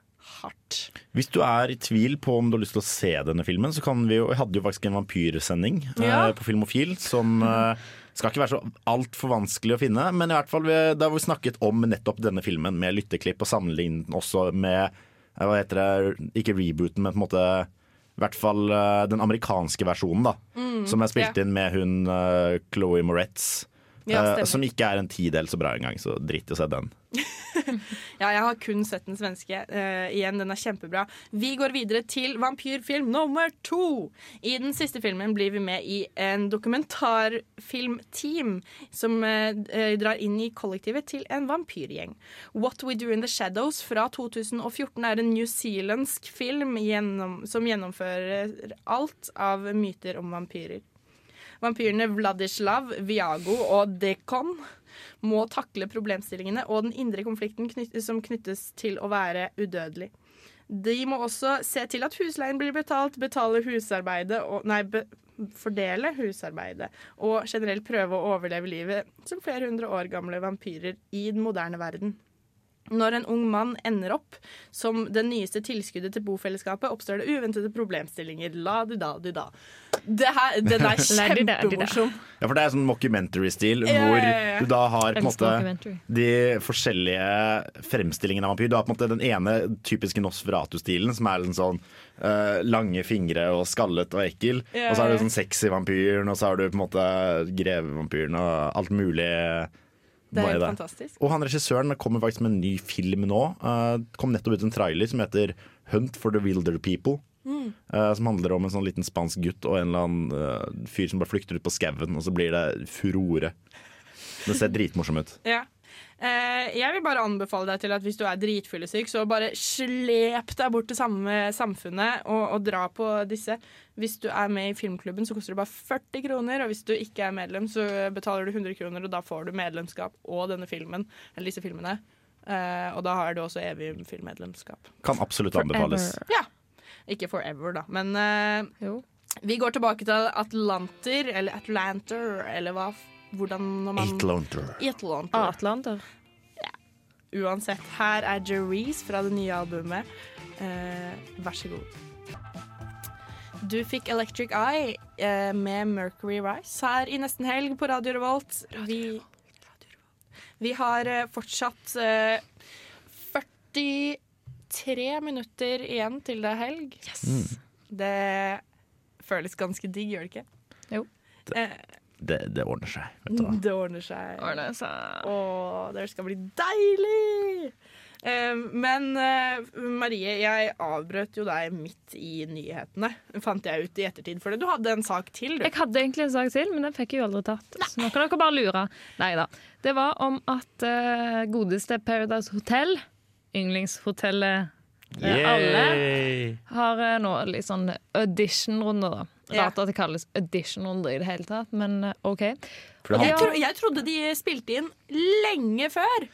Hardt. Hvis du er i tvil på om du har lyst til å se denne filmen, så kan vi jo Jeg hadde jo faktisk en vampyrsending eh, på Filmofil som eh, skal ikke være så altfor vanskelig å finne, men i hvert fall vi, da vi snakket om nettopp denne filmen med lytteklipp og sammenlignet den også med eh, Hva heter det? Ikke rebooten, men på en måte i hvert fall eh, den amerikanske versjonen, da. Mm, som jeg spilte ja. inn med hun uh, Chloé Moretz. Ja, uh, som ikke er en tidel så bra engang, så drit i å se den. Ja, jeg har kun sett den svenske. Uh, igjen, den er kjempebra. Vi går videre til vampyrfilm nummer to. I den siste filmen blir vi med i en dokumentarfilmteam som eh, drar inn i kollektivet til en vampyrgjeng. What We Do In The Shadows fra 2014 er en newzealandsk film gjennom, som gjennomfører alt av myter om vampyrer. Vampyrene Vladislav, Viago og Dekon må takle problemstillingene og den indre konflikten knytt som knyttes til å være udødelig. De må også se til at husleien blir betalt, betale husarbeidet og Nei, be fordele husarbeidet og generelt prøve å overleve livet som flere hundre år gamle vampyrer i den moderne verden. Når en ung mann ender opp som det nyeste tilskuddet til bofellesskapet, oppstår det uventede problemstillinger. La-di-da-di-da. Det her, den er kjempemorsom. Ja, for det er sånn mockumentary-stil, hvor du da har på en måte de forskjellige fremstillingene av vampyr. Du har på en måte den ene typiske Nosferatu-stilen, som er en sånn Uh, lange fingre og skallet og ekkel. Yeah. Og så har du sånn sexy vampyren, og så har du på en måte grevevampyren og alt mulig. Det er helt fantastisk. Og han regissøren kommer faktisk med en ny film nå. Uh, kom nettopp ut en trailer som heter Hunt for the Wilder People. Mm. eh, som handler om en sånn liten spansk gutt og en eller annen eh, fyr som bare flykter ut på skauen, og så blir det furore. Det ser dritmorsomt ut. Ja. Eh, jeg vil bare anbefale deg til at hvis du er dritfyllesyk, så bare slep deg bort til samme samfunnet og, og dra på disse. Hvis du er med i filmklubben, så koster det bare 40 kroner. Og hvis du ikke er medlem, så betaler du 100 kroner, og da får du medlemskap og denne filmen. Eller disse filmene. Eh, og da har du også evig filmmedlemskap. Kan absolutt anbefales. Ja. Ikke forever, da, men eh, vi går tilbake til Atlanter, eller Atlanter, eller hva, hvordan når man Atlanter. Atlanter. Atlanter. uansett. Her er Jerese fra det nye albumet. Eh, vær så god. Du fikk Electric Eye eh, med Mercury Rise her i Nesten Helg på Radio Revolt. Vi, vi har eh, fortsatt eh, 43 minutter igjen til det er helg. Det føles ganske digg, gjør det ikke? Jo. Eh, Det, det ordner seg. Vet det ordner seg. Ordner seg. Å, det skal bli deilig! Eh, men eh, Marie, jeg avbrøt jo deg midt i nyhetene, fant jeg ut i ettertid. For du hadde en sak til, du. Jeg hadde egentlig en sak til, men den fikk jeg jo aldri tatt. Så nå kan dere bare lure. Nei da. Det var om at eh, godeste Paradise Hotel, yndlingshotellet til alle, har eh, nå litt sånn audition-runde, da. Rart at det kalles audition-runde i det hele tatt, men eh, OK. Jeg, tro, jeg trodde de spilte inn lenge før.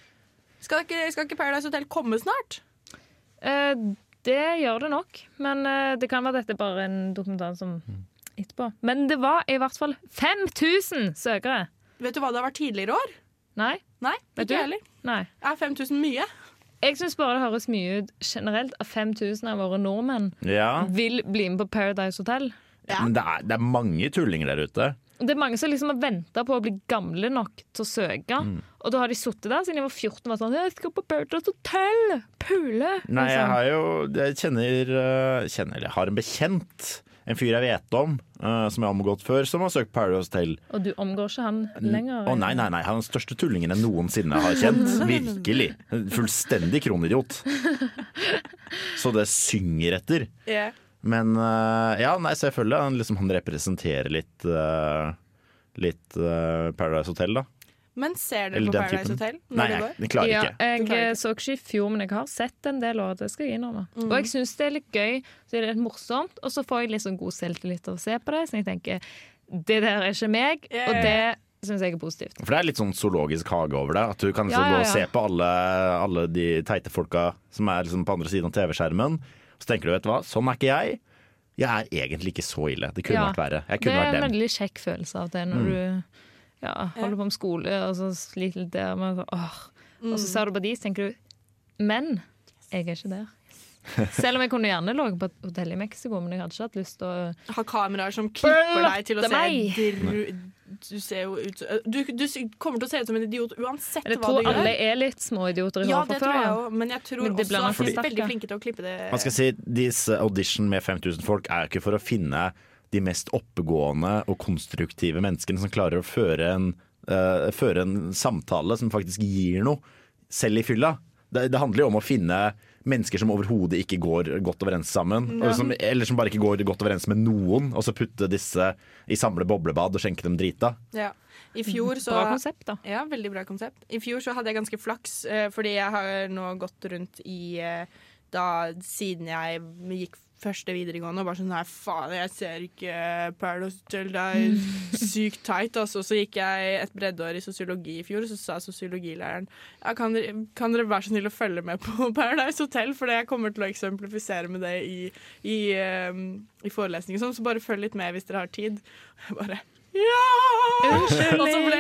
Skal ikke, skal ikke Paradise Hotel komme snart? Eh, det gjør det nok, men eh, det kan være dette bare en dokumentar som etterpå. Men det var i hvert fall 5000 søkere! Vet du hva det har vært tidligere år? Nei? Nei, Vet ikke du? heller. Nei. Er 5000 mye? Jeg syns bare det høres mye ut generelt at 5000 av våre nordmenn Ja, vil bli med på Paradise Hotel. Men det er, det er mange tullinger der ute. Det er mange som liksom har venta på å bli gamle nok til å søke. Og da har de sittet der siden de var 14 og vært sånn 'Jeg skal på Paradise Hotel! Pule!' Nei, jeg liksom. har jo Jeg kjenner, øh, kjenner jeg har en bekjent, en fyr jeg vet om, uh, som jeg har omgått før, som har søkt Paradise Hotel. Og du omgår ikke han lenger? Å nei, nei, nei, han er den største tullingen jeg noensinne har kjent. Virkelig. En Fullstendig kronidiot. Så det synger etter. Ja. Men øh, ja, nei, selvfølgelig. Han, liksom, han representerer litt øh, Litt øh, Paradise Hotel, da. Men ser dere Eller på Paradise. Hotel når Nei, det jeg, går? jeg klarer ikke. Ja, jeg klarer ikke. så ikke i fjor, men jeg har sett en del år. Det skal jeg innrømme. Og jeg syns det er litt gøy, så er det litt morsomt, og så får jeg litt sånn god selvtillit av å se på det. Så jeg tenker det der er ikke meg, yeah. og det syns jeg er positivt. For det er litt sånn zoologisk hage over det. At du kan liksom Ja, ja, gå og ja. se på alle, alle de teite folka som er liksom på andre siden av TV-skjermen. Så tenker du, vet du hva, sånn er ikke jeg. Jeg er egentlig ikke så ille. Det kunne Ja. vært verre. Jeg Det er vært en veldig kjekk følelse av det når Mm. du ja, holder på med skole og så sliter litt der. Men åh, mm. Og så ser du på de, så tenker du Men jeg er ikke der. Selv om jeg kunne gjerne ligget på et hotell i Mexico, men jeg hadde ikke hatt lyst til å Ha kameraer som klipper deg til å se Du ser jo ut du, du kommer til å se ut som en idiot uansett hva du gjør. Jeg tror alle er litt småidioter i Ja, hodet det tror jeg òg, men jeg tror Men også at de er veldig flinke til å klippe det. Man skal si, Disse audition med 5000 folk er ikke for å finne de mest oppegående og konstruktive menneskene som klarer å føre en, uh, føre en samtale som faktisk gir noe, selv i fylla. Det, det handler jo om å finne mennesker som overhodet ikke går godt overens sammen. Ja. som, eller som bare ikke går godt overens med noen, og så putte disse i samle boblebad og skjenke dem drita. Ja. I fjor så Bra konsept, da. Ja, veldig bra konsept. I fjor så hadde jeg ganske flaks, eh, fordi jeg har nå gått rundt i eh, da siden jeg gikk første videregående og bare sånn Nei, faen, jeg ser ikke Paradise Hotel, det er sykt teit. Altså. Så gikk jeg et breddeår i sosiologi i fjor, og så sa sosiologilæreren ja, kan, dere, kan dere være så snill å følge med på Paradise Hotel, for jeg kommer til å eksemplifisere med det i, i, um, i forelesningen, sånn, så bare følg litt med hvis dere har tid. Jeg bare ja! Og så ble,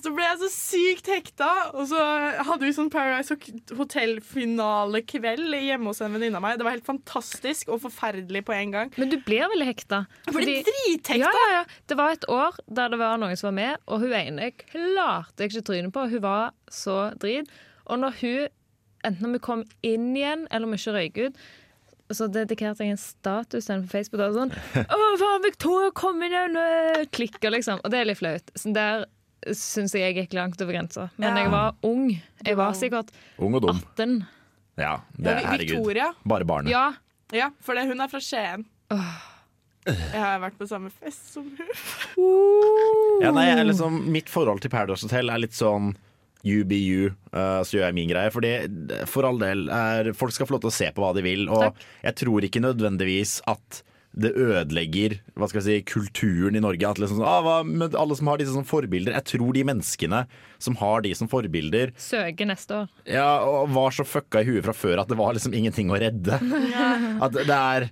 så ble jeg så sykt hekta. Og så hadde vi sånn Paradise Hotel-finalekveld hjemme hos en venninne av meg. Det var helt fantastisk og forferdelig på en gang. Men du blir veldig hekta. Ble Fordi- drithekta! Ja, ja, ja. Det var et år der det var noen som var med, og hun ene klarte jeg ikke trynet på. Hun var så drit. Og når hun, enten om hun kom inn igjen, eller om hun ikke røyk ut, så dedikerte jeg en status til henne på Facebook. Og sånn, Å, faen, Victoria, kom inn igjen! øh!» Klikker, liksom. Og det er litt flaut. Så der syns jeg jeg gikk langt over grensa. Men Ja. jeg var ung. Jeg var sikkert Ung og dum. 18. Ja, det er herregud. Victoria. Bare barnet. Ja. Ja, for det, hun er fra Skien. Jeg har vært på samme fest som hun. Ja, nei, jeg er liksom, mitt forhold til Paradise Hotel er litt sånn you, uh, så gjør jeg min greie. Fordi for all del, er, folk skal få lov til å se på hva de vil. Og Takk. jeg tror ikke nødvendigvis at det ødelegger hva skal jeg si, kulturen i Norge. At liksom, ah, hva med alle som har disse som forbilder Jeg tror de menneskene som har de som forbilder, Søker neste år. ja, og var så fucka i huet fra før at det var liksom ingenting å redde. At det er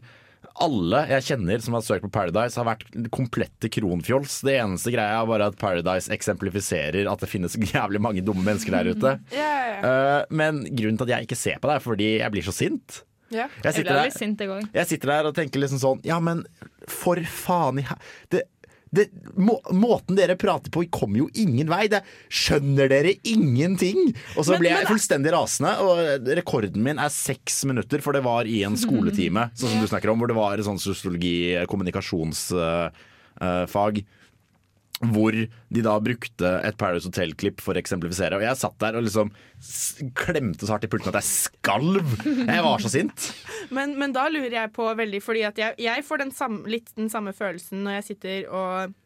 alle jeg kjenner som har søkt på Paradise, har vært komplette kronfjols. Det eneste greia er bare at Paradise eksemplifiserer at det finnes jævlig mange dumme mennesker der ute. Eh, men grunnen til at jeg ikke ser på det, er fordi jeg blir så sint. Yeah. Jeg sitter jeg, der, sint, jeg sitter der og tenker liksom sånn Ja, men for faen i det, det, må, Måten dere prater på kommer jo ingen vei. Det, skjønner dere ingenting? Og så Men- blir jeg fullstendig rasende. Og rekorden min er seks minutter, for det var i en skoletime, sånn som du snakker om, hvor det var et sånn sosiologi-kommunikasjonsfag. hvor de da brukte et Paradise Hotel-klipp for å eksemplifisere. Og jeg satt der og liksom klemte så hardt i pulten at jeg skalv! Jeg var så sint. Men, men da lurer jeg på veldig, fordi at jeg, jeg får den samme, litt den samme følelsen når jeg sitter og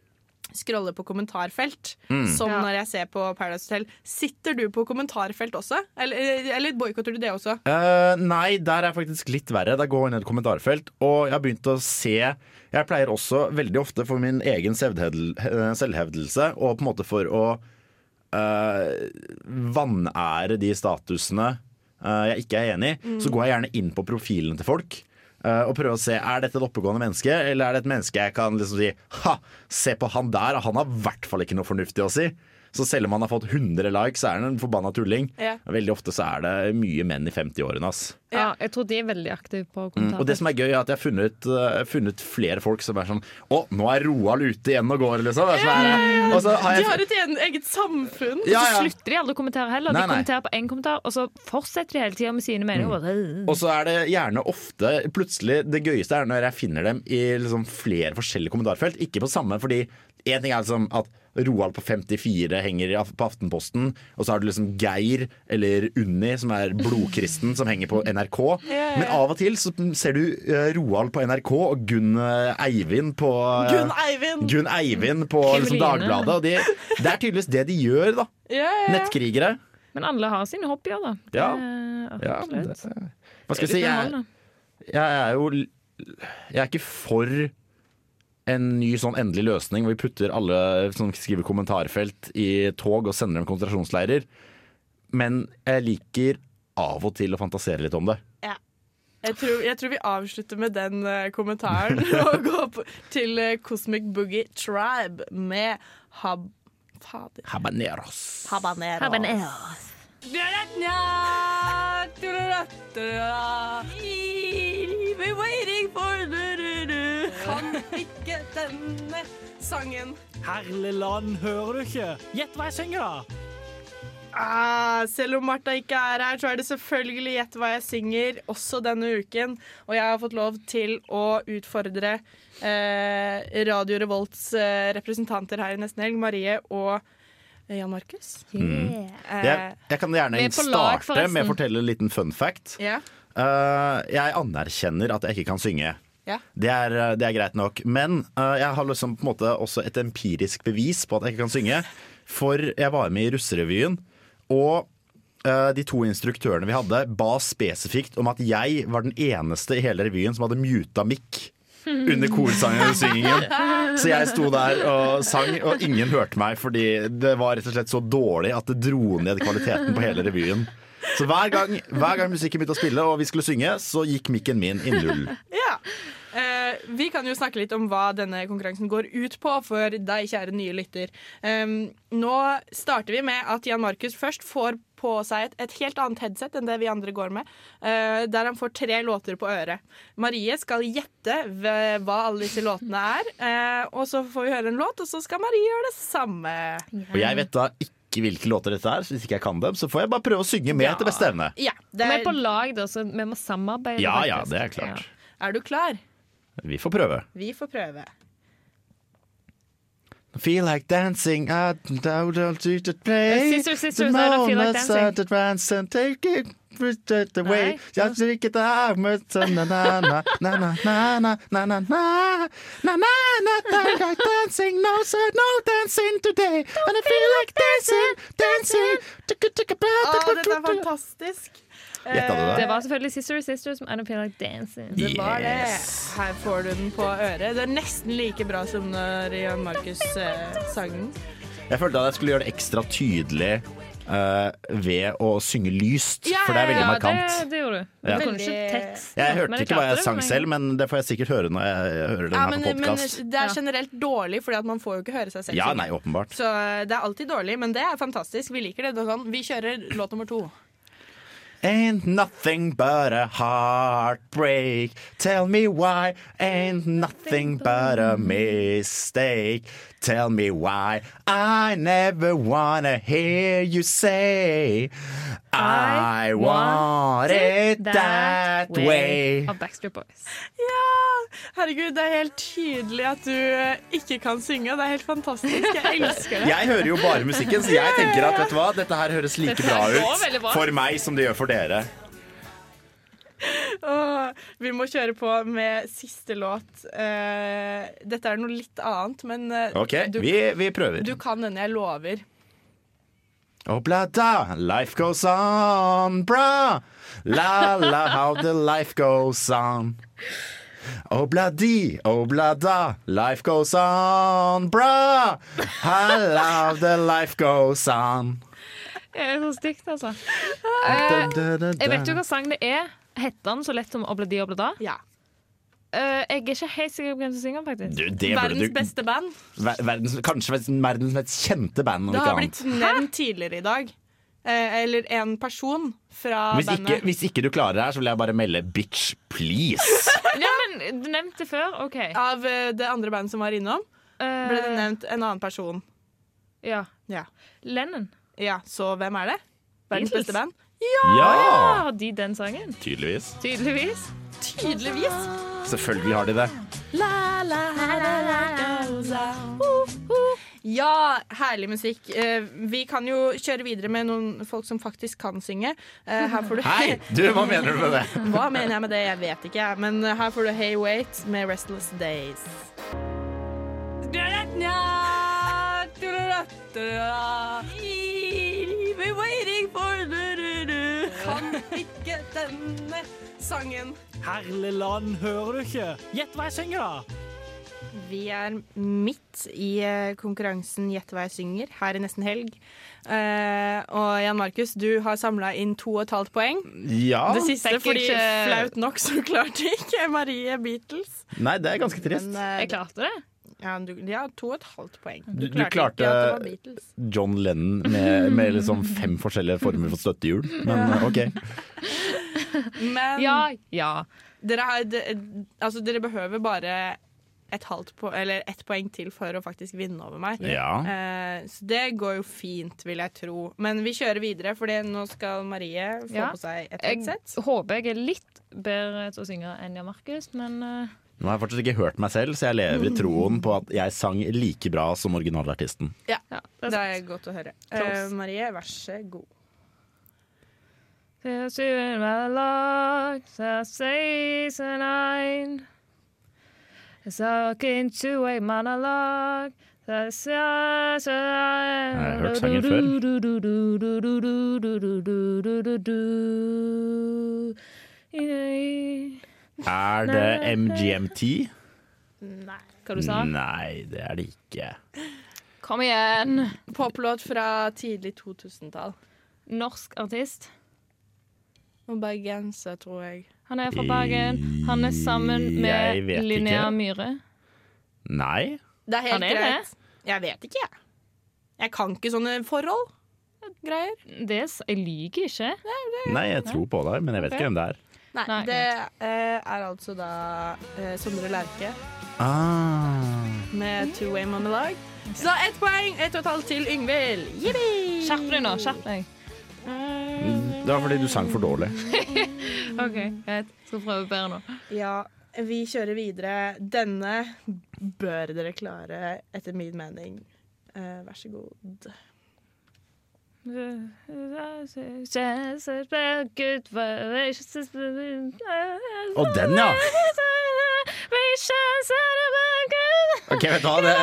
scroller på kommentarfelt, Mm. som Ja. når jeg ser på Paradise Hotel. Sitter du på kommentarfelt også? Eller, eller boikotter du det også? Uh, nei, der er faktisk litt verre. Der går jeg ned i kommentarfelt, og jeg har begynt å se Jeg pleier også veldig ofte for min egen eh, selvhevdelse, og på en måte for å uh, vanære de statusene jeg ikke er enig i, så går jeg gjerne inn på profilene til folk. eh, og prøver å se Er dette et oppegående menneske, eller er det et menneske jeg kan liksom si Ha, se på han der, han har i hvert fall ikke noe fornuftig å si. Så selv om han har fått 100 likes, så er han en forbanna tulling. Ja. Veldig ofte så er det mye menn i 50-årene. ass. Ja, jeg tror de er veldig aktive på Mm, og det som er gøy, er at jeg har funnet, uh, funnet flere folk som er sånn Å, nå er Roald ute igjen og går, liksom. Ja, ja, ja. og så har De jeg, har et egen, eget samfunn. Ja, Så slutter de aldri å kommentere heller. Nei, De nei. kommenterer på én kommentar, og så fortsetter de hele tida med sine meninger. Og så er det gjerne ofte plutselig Det gøyeste er når jeg finner dem i liksom flere forskjellige kommentarfelt. Ikke på samme, fordi én ting er liksom at Roald på 54 henger på Aftenposten, og så har du liksom Geir eller Unni, som er blodkristen, som henger på NRK. Men av og til så ser du eh, Roald på NRK og Gunn eh, Eivind på eh, Gunn Eivind! Gunn Eivind på liksom, Dagbladet. Og det, det er tydeligvis det de gjør, da. Nettkrigere. Men alle har sine hobbyer, da. Det Ja. Ja, det, hva skal jeg si? Jeg, jeg er jo Jeg er ikke for en ny sånn endelig løsning hvor vi putter alle som skriver kommentarfelt i tog og sender dem konsentrasjonsleirer. Men jeg liker av og til å fantasere litt om det. Jeg tror, jeg tror vi avslutter med den uh, kommentaren og går på, til uh, Cosmic Boogie Tribe med hab... Fader. Habaneros. Habanero. We're waiting for du-du-du. Kan ikke denne sangen. Herlig land, hører du ikke? Gjett hva jeg synger, da! Ah, selv om Martha ikke er her, så er det selvfølgelig Gjett hva jeg synger også denne uken. Og jeg har fått lov til å utfordre eh, Radio Revolts eh, representanter her i Nesten Helg, Marie og eh, Jan Markus. Mm. Eh, Jeg, jeg kan gjerne Vi er på lag, starte med å fortelle en liten fun fact. Yeah. Uh, jeg anerkjenner at jeg ikke kan synge. Ja. Det, er, eh, det er greit nok. Men uh, jeg har liksom på en måte også et empirisk bevis på at jeg ikke kan synge. For jeg var med i Russerevyen, og uh, de to instruktørene vi hadde, ba spesifikt om at jeg var den eneste i hele revyen som hadde muta mikk. Under korsyngingen. Så jeg sto der og sang, og ingen hørte meg fordi det var rett og slett så dårlig at det dro ned kvaliteten på hele revyen. Så hver gang, hver gang musikken begynte å spille og vi skulle synge, så gikk mikken min i null. Ja. Eh, vi kan jo snakke litt om hva denne konkurransen går ut på for deg, kjære nye lytter. Um, nå starter vi med at Jan Markus først får på seg et, et helt annet headset enn det vi andre går med, eh, der han får tre låter på øret. Marie skal gjette hva alle disse låtene er, eh, og så får vi høre en låt, og så skal Marie gjøre det samme. Og jeg vet da ikke hvilke låter dette er, så hvis ikke jeg kan dem, så får jeg bare prøve å synge med etter beste evne. Ja, det Vi er på er, lag, da, så vi må samarbeide. Ja ja, det er klart. er du klar? Vi får prøve. Vi får prøve. Feel like dancing I don't to play sisters, I don't feel like dancing. the dance and take it å, dette er fantastisk. Eh, det? Var selvfølgelig Sister Sisters med I Don't Feel Like Dancing. Det var det. Her får du den på øret. Det er nesten like bra som eh, når Jan Markus eh, sang den. Jeg følte at jeg skulle gjøre det ekstra tydelig ved å synge lyst, for det er veldig ja, markant. Det, det gjorde du. Ja. Veldig... Jeg hørte ikke hva jeg sang men- selv, men det får jeg sikkert høre når jeg hører den Ja, her men, på podkast. det er generelt dårlig, Fordi at man får jo ikke høre seg selv Ja, synge. nei, åpenbart. Så eh, det er alltid dårlig, men det er fantastisk. Vi liker det. det sånn. Vi kjører låt nummer to. Ain't nothing but a heartbreak. Tell me why. Ain't nothing but a mistake. Tell me why. I never wanna hear you say I want it that way. Av Backstreet Boys. Ja! Herregud, det er helt tydelig at du eh, ikke kan synge, det er helt fantastisk. Jeg elsker det. Jeg hører jo bare musikken, så jeg tenker at vet du hva, dette her høres like bra ut bra. for meg som det gjør for dere. Åh, vi må kjøre på med siste låt. Uh, dette er noe litt annet, men uh, OK, du, vi, vi prøver. du kan denne, jeg lover. Oblada, life goes on, bra. La la, how the life goes on. Obladi, oblada, life goes on, bra. I love the life goes on. Det er så stygt, altså. Uh, jeg vet jo hva sang det er. Heter den så lett som Obladi Oblada? Ja. Uh, jeg er ikke helt sikker på hvem som synger, faktisk. Du, det Verdens du- beste band. Ver- Verdens, kanskje verdens mest kjente band, om Det har blitt nevnt tidligere i dag. Eh, eller en person fra Hvis ikke, bandet. hvis ikke du klarer det her, så vil jeg bare melde 'bitch, please'. Ja, men du nevnte det før. OK. Av eh, det andre bandet som var innom, ble det nevnt en annen person. Ja. Ja. Lennon. ja, Så hvem er det? Verdens Beatles. beste band? Ja! Har de den sangen? Tydeligvis. Tydeligvis. Tydeligvis. Selvfølgelig har de det. La, la, la. Ja, herlig musikk. Eh, vi kan jo kjøre videre med noen folk som faktisk kan synge. Eh, her får du Hei! Du, hva mener du med det? Hva mener jeg med det? Jeg vet ikke. jeg. Men her får du Hey Wait med Restless Days. We're waiting for du-du-du. Kan ikke denne sangen. Herlig land, hører du ikke? Gjett hva jeg synger, da! Vi er midt i eh, konkurransen Gjett hva jeg synger, her i nesten helg. Uh, og Jan Markus, du har samla inn to og et halvt poeng. Ja. Det siste fordi ikke- flaut nok så klarte ikke Marie Beatles. Nei, det er ganske trist. Men, uh, Jeg klarte det. Ja, du, ja, to og et halvt poeng. Du, du klarte at det var John Lennon med, med liksom fem forskjellige former for støttehjul. Men Ja. OK. Men Ja, ja. dere, har, de, altså, dere behøver bare et halvt po eller ett poeng til for å faktisk vinne over meg. Ja. Eh, så det går jo fint, vil jeg tro. Men vi kjører videre, for nå skal Marie få Ja. på seg et headset. Jeg håper jeg er litt bedre til å synge enn Jan Markus, men eh, Nå har jeg fortsatt ikke hørt meg selv, så jeg lever i troen på at jeg sang like bra som originalartisten. Ja, ja, det er godt å høre. Eh, Marie, vær så god. There's you in my that says a nine. It's like into a monologue. Jeg har hørt sangen før. Er det MGMT? Nei. Hva du sa? Nei, det er det ikke. Kom igjen! Poplåt fra tidlig 2000-tall. Norsk artist. Og bergenser, tror jeg. Han er fra Bergen. Han er sammen med Linnea ikke. Myhre. Det er helt Han er greit. Jeg vet ikke, jeg. Jeg kan ikke sånne forhold. Greier. Det, jeg lyver ikke. Nei, jeg tror på deg, men jeg vet okay. ikke hvem det er. Nei, Nei, det eh, er altså da eh, Sondre Lerche Ah. med Two Way Monologue. Så da ett poeng, ett og et halvt til Yngvild. Jippi! Skjerp deg nå. Skjerp deg. Det var fordi du sang for dårlig. OK, greit. Skal prøve bedre nå. Ja, vi kjører videre. Denne bør dere klare, etter min mening. Eh, vær så god. Og den, ja. OK, vet du hva. Det,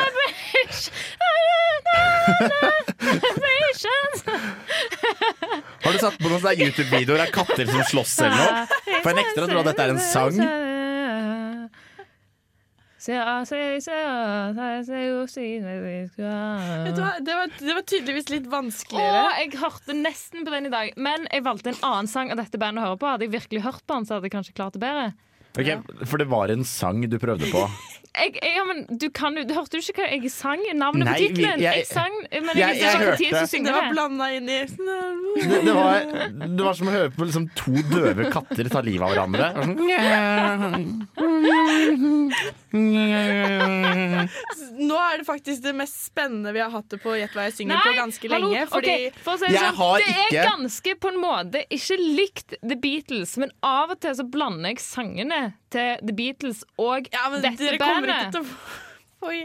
har du satt på noen YouTube-videoer av katter som slåss eller noe? For jeg nekter å tro at dette er en sang. Det var, det var tydeligvis litt vanskeligere. Åh, jeg hørte nesten på den i dag, men jeg valgte en annen sang av dette bandet å høre på. Hadde jeg virkelig hørt på den, så hadde jeg kanskje klart det bedre. Ok, For det var en sang du prøvde på. Jeg, jeg, ja, men du, kan, jo- du hørte jo ikke hva jeg sang? Navnet Nei, på tittelen? jeg- Jeg, sang, men jeg- jeg, jeg jeg, hørte- Det var blanda inn i Det, det, var, det var som å høre på liksom, to døve katter ta livet av hverandre. Sånn, Nå er det faktisk det mest spennende vi har hatt det på Gjett hva jeg synger på ganske hallo, lenge. Fordi okay, for å si det sånn, har det ikke- er ganske på en måte ikke likt The Beatles, men av og til så blander jeg sangene til The Beatles og ja, men dette bandet. Oi,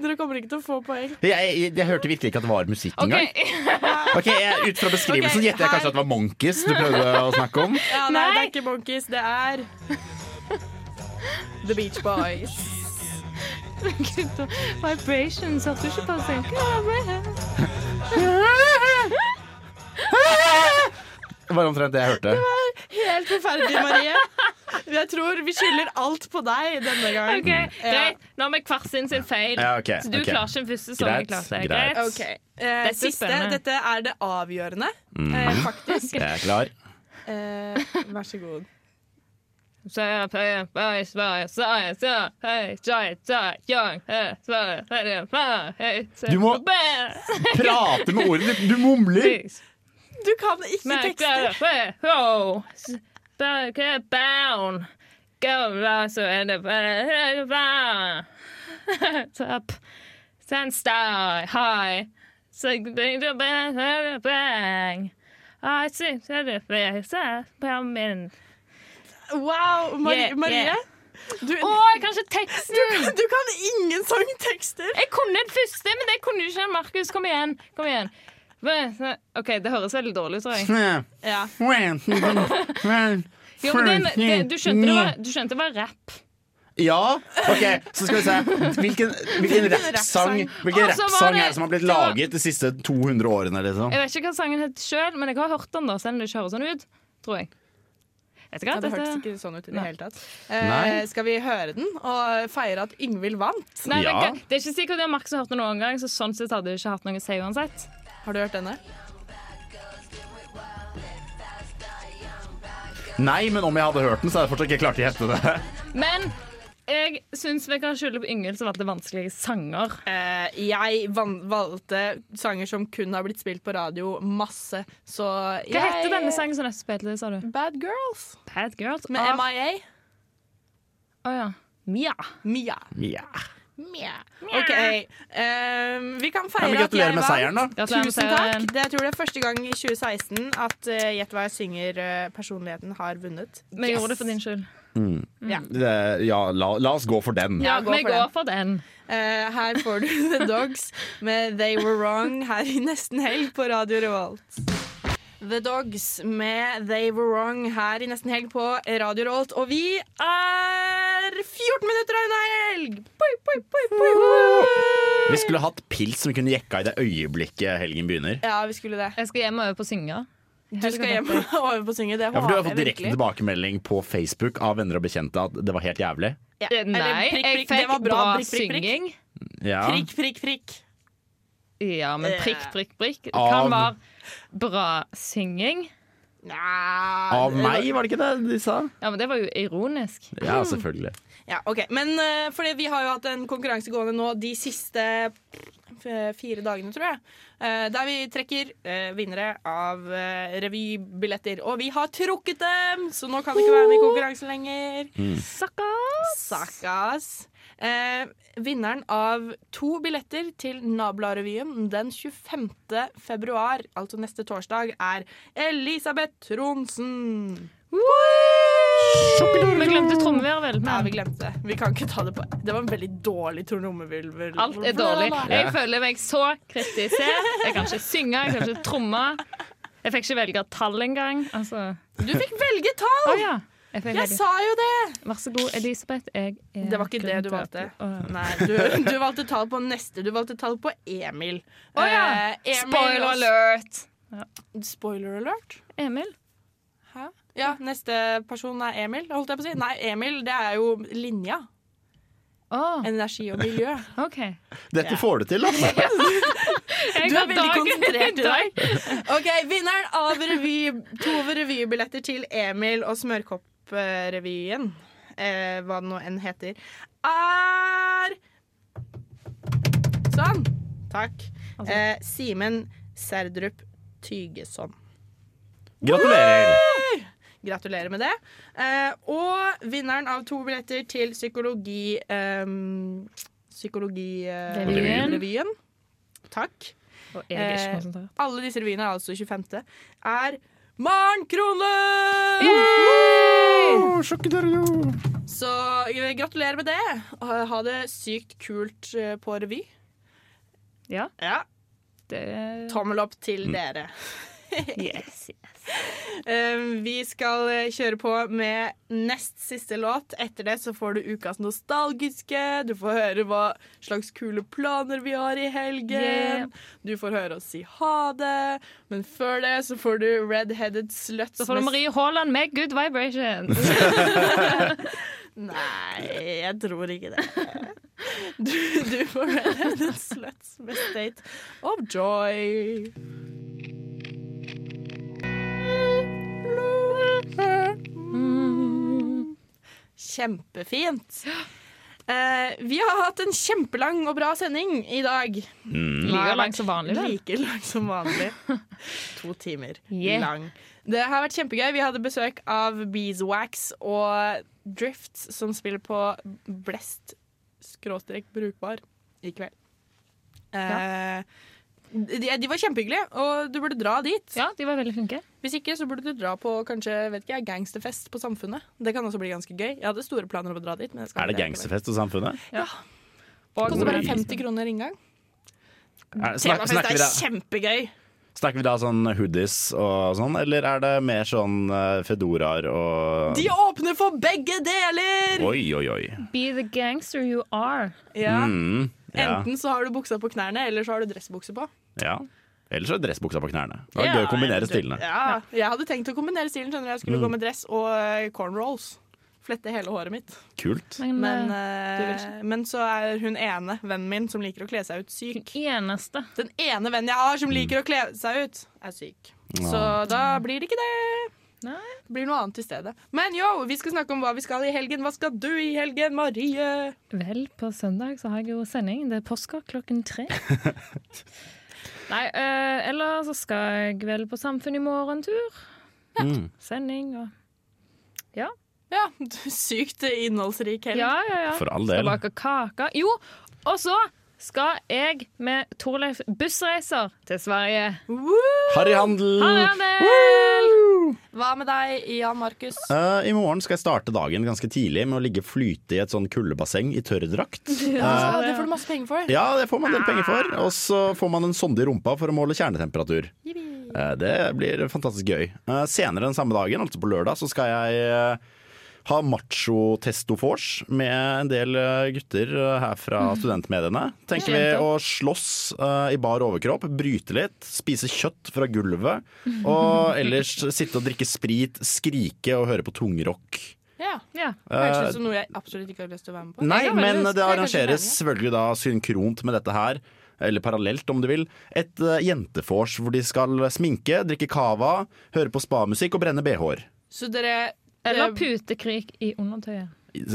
Dere kommer ikke til å få poeng. jeg, jeg, jeg hørte virkelig ikke at det var musikk engang. Okay, Ok, jeg, Ut fra beskrivelsen okay, gjetter jeg kanskje at det var Monkeys du prøvde å snakke om. Ja, nei, det er ikke Monkeys, det er The Beach Boys. Vibrations, hørte du ikke på det? Det var omtrent det jeg hørte. Helt forferdelig, Marie. Jeg tror vi skylder alt på deg denne gangen. Okay, Greit, nå har vi hver sin sin feil. Ja, okay, så du okay. klarer ikke den første som jeg Greit, klarte. greit. Okay. eh, det Siste. Dette er det avgjørende, eh, Mhm. faktisk. Jeg er klar. Eh, vær så god. Du må prate med ordene. Du, du mumler. Du kan ikke tekster. Er Up. Stand star high. Wow, Marie. Yeah, Marie. yeah. Du, Å, jeg kan ikke teksten! du, kan, du kan ingen sangtekster. Jeg kunne den første, men det kunne ikke. Markus, kom igjen. Kom igjen. OK, det høres veldig dårlig ut, tror jeg. Ja. Jo, men den, det, du, skjønte det var, du skjønte det var rapp. Ja, OK, så skal vi se. Hvilken, hvilken rappsang Hvilken rappsang er det som har blitt laget de siste 200 årene? Liksom? Jeg vet ikke hva sangen het sjøl, men jeg har hørt den, da, selv om det ikke høres sånn ut. Tror jeg. Vet du? Ja, det hørtes ikke sånn ut i det hele tatt. Eh, skal vi høre den og feire at Yngvild vant? Nei, Ja. det, det er ikke sikkert Max har hørt den noen gang, så sånn sett hadde du ikke hatt noe å si uansett. Har du hørt denne? Nei, men om jeg hadde hørt den, så hadde jeg fortsatt ikke klart å gjette det. Men jeg syns vi kan skylde på Yngvild som valgte vanskelige sanger. Eh, jeg van valgte sanger som kun har blitt spilt på radio masse, så Hva heter denne sangen som nettopp spilte, sa du? Bad Girls Bad Girls? med Av- MIA. Å ja. Mia. Mia. Mia. Mia. OK. Um, vi kan feire men at gratulerer jeg med seieren, da. Tusen takk. Det, jeg tror det er første gang i 2016 at uh, Gjett hva jeg synger, eh, personligheten har vunnet. Vi gjorde det for din skyld. Ja. Det, ja la, la oss gå for den. Ja, Ja, gå vi for går den. for den. Uh, her får du The Dogs med They Were Wrong her i nesten helg på Radio Revolt. The Dogs med They Were Wrong her i nesten helg på Radio Revolt. Og vi er 14 minutter av en helg! Boi, boi, boi. Vi skulle hatt pils som vi kunne jekka i det øyeblikket helgen begynner. Ja, vi skulle det. Jeg skal hjem og øve på å synge. Du skal hjem og øve på å synge. Det Ja, for Du har fått direkte tilbakemelding på Facebook av venner og bekjente at det var helt jævlig. Ja. Eh, Nei, Eller prikk, jeg prikk, det fikk var bra, Prikk, prikk, prikk. synging. Ja. Prikk, prikk, prikk. Ja, men prikk, prikk, prikk Av- kan være bra synging. Nei, Av meg, var det ikke det de sa? Ja, men det var jo ironisk. Ja, selvfølgelig. Ja, ok. Men uh, fordi vi har jo hatt en konkurranse gående nå de siste fire dagene, tror jeg. Uh, der vi trekker uh, vinnere av eh, revybilletter. Og vi har trukket dem, så nå kan vi ikke være med i konkurransen lenger. Sakkas! Sakkas. Eh, vinneren av to billetter til Nabla-revyen den 25. februar, altså neste torsdag, er Elisabeth Tronsen. Vi glemte trommevirvel. Ja, vi glemte det. Vi kan ikke ta det på Det var en veldig dårlig trommevirvel. Alt er dårlig. Jeg føler meg så kritisert. Jeg kan ikke synge, jeg kan ikke tromme. Jeg fikk ikke velge tall engang. Altså. Du fikk velge tall! Oh, ja. Jeg Jeg sa jo det! Vær så god, Elisabeth. Jeg er Det var ikke det du valgte. Oh. Nei, du, du valgte tall på neste. Du valgte tall på Emil. Å ja. Eh, Emil Spoiler alert! alert. Spoiler alert? Emil? Hæ? Ja, neste person er Emil, holdt jeg på å si. Nei, Emil, det er jo Linja. Oh. energi og miljø. Okay. Dette får du til, altså. Du er veldig konsentrert i dag. dag. Ok, Vinneren av revy, to revybilletter til Emil og Smørkopprevyen, eh, hva det nå enn heter, er Sånn. Takk. Altså. Eh, Simen Serdrup Tygeson. Gratulerer. Gratulerer med det. Eh, og vinneren av to billetter til psykologi... Um, Psykologirevyen. Revyen. Takk. Eh. Alle disse revyene er altså 25. Er Maren Krone! Så eh, gratulerer med det. Ha det sykt kult eh, på revy. Ja, Ja, det Tommel opp til dere. Yes. yes. vi skal eh, kjøre på med nest siste låt. Etter det så får du ukas nostalgiske. Du får høre hva slags kule planer vi har i helgen. Yeah. Du får høre oss si ha det. Men før det så får du Red-Headed Sluts. Så får du Marie Haaland med Good Vibrations. Nei, jeg tror ikke det. Du, du får Red-Headed Sluts med State of Joy. Kjempefint. Eh, vi har hatt en kjempelang og bra sending i dag. Like lang som vanlig, vel? Like lang som vanlig. to timer Yeah. lang. Det har vært kjempegøy. Vi hadde besøk av Beeswax og Drift, som spiller på Blest skråstrek brukbar i kveld. Eh, de, de var kjempehyggelige, og du burde dra dit. Ja, de var veldig flinke. Hvis ikke, så burde du dra på kanskje, vet ikke, gangsterfest på Samfunnet. Det kan også bli ganske gøy. Jeg hadde store planer om å dra dit. Men skal Er det gangsterfest på Samfunnet? Og Koster bare 50 kroner inngang. Temafest er kjempegøy. Snakker vi da sånn hoodies og sånn, eller er det mer sånn eh, fedoraer og De åpner for begge deler! Oi, oi, oi. Be the gangster you are. Ja. Mm, ja, Enten så har du buksa på knærne, eller så har du dressbukse på. ja. Eller så er dressbuksa på knærne. Det var Ja, gøy å kombinere stilene. Ja, jeg hadde tenkt å kombinere stilen. skjønner du. Jeg skulle Mm. gå med dress og eh, cornrolls. Flette hele håret mitt. Kult. Men, Men, ikke. men så er hun ene vennen min som liker å kle seg ut, syk. Den eneste. Den ene vennen jeg har som liker å kle seg ut, er syk. Så da blir det ikke det. Nei. Det blir noe annet i stedet. Men yo, vi skal snakke om hva vi skal i helgen. Hva skal du i helgen, Marie? Vel, på søndag så har jeg jo sending. Det er påske klokken tre. Nei, eh, eller så skal jeg vel på Samfunn i morgen tur. Mm. Sending og Ja, sykt innholdsrik helg. Ja, ja, ja. For all del. Skal bake kake. Jo, og så skal jeg med Torleif bussreiser til Sverige. Harryhandel! Harryhandel! Hva med deg, Jan Markus? Uh, I morgen skal jeg starte dagen ganske tidlig med å ligge flyte i et sånn kuldebasseng i tørrdrakt. Ja, det får du masse penger for. Ja, det får man en del penger for. Og så får man en sonde i rumpa for å måle kjernetemperatur. Uh, Det blir fantastisk gøy. Eh, Senere den samme dagen, altså på lørdag, så skal jeg ha macho-testofors med en del eh, gutter eh, her fra studentmediene. Tenker vi å slåss uh, i bar overkropp, bryte litt, spise kjøtt fra gulvet. Og ellers sitte og drikke sprit, skrike og høre på tungrock. Ja. Ja. Høres ut som noe jeg absolutt ikke har lyst til å være med på. Nei, men det er arrangeres selvfølgelig da synkront med dette her. Eller parallelt, om du vil. Et uh, jentefors hvor de skal sminke, drikke cava, høre på spamusikk og brenne bh-er. Så dere Eller eh, putekrik i undertøyet.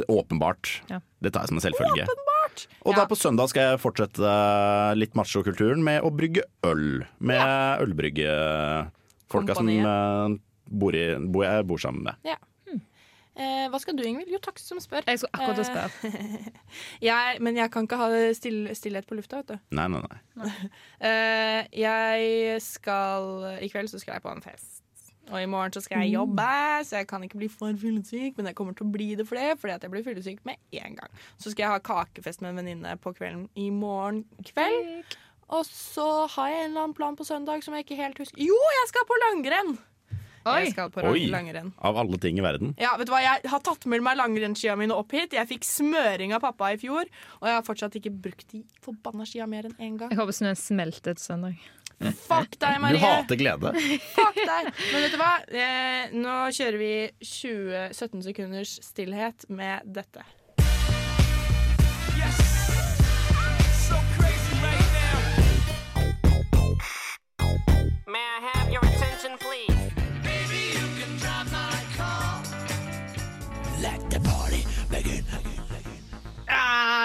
Åpenbart. Ja. Det tar jeg som en selvfølge. Åpenbart! Og Ja. da på søndag skal jeg fortsette eh, litt machokulturen med å brygge øl. Med ølbryggefolka som eh, bor, i, bor jeg bor sammen med. Eh, hva skal du, Ingvild? Jo, takk som spør. Jeg skulle akkurat Eh, spørre. Jeg, men jeg kan ikke ha still, stillhet på lufta, vet du. Nei, nei, nei. Eh, jeg skal I kveld så skal jeg på en fest. Og i morgen så skal jeg jobbe, så jeg kan ikke bli for fyllesyk. Men jeg kommer til å bli det for det, fordi at jeg blir fyllesyk med en gang. Så skal jeg ha kakefest med en venninne på kvelden i morgen kveld. Og så har jeg en eller annen plan på søndag som jeg ikke helt husker. Jo, jeg skal på langrenn! Oi! Jeg skal på Oi. langrenn. Av alle ting i verden. Ja, vet du hva? Jeg har tatt med meg langrennsskia mine opp hit. Jeg fikk smøring av pappa i fjor, og jeg har fortsatt ikke brukt de forbanna skia mer enn én gang. Jeg håper snøen smelter til søndag. Mm. Fuck deg, Marie! Du hater glede. Fuck deg! Men vet du hva? Eh, nå kjører vi 20, 17 sekunders stillhet med dette. Yes. So crazy right now. May I have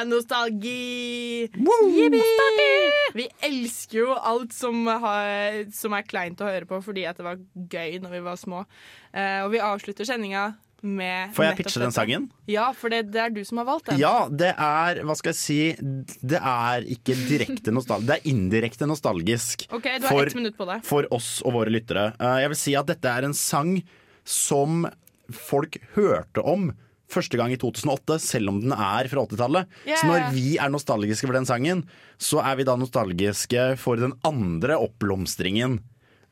nostalgi! nostalgi! Vi elsker jo alt som, har, som er kleint å høre på fordi at det var gøy når vi var små. Uh, og vi avslutter sendinga med Får jeg pitche den sangen? Ja, for det, det er du som har valgt den. Ja, det er Hva skal jeg si? Det er ikke direkte nostalgisk. Det er indirekte nostalgisk. OK, du har for, ett minutt på det. for oss og våre lyttere. Uh, Jeg vil si at dette er en sang som folk hørte om første gang i 2008, selv om den er fra 80-tallet. Yeah. Så når vi er nostalgiske for den sangen, så er vi da nostalgiske for den andre oppblomstringen.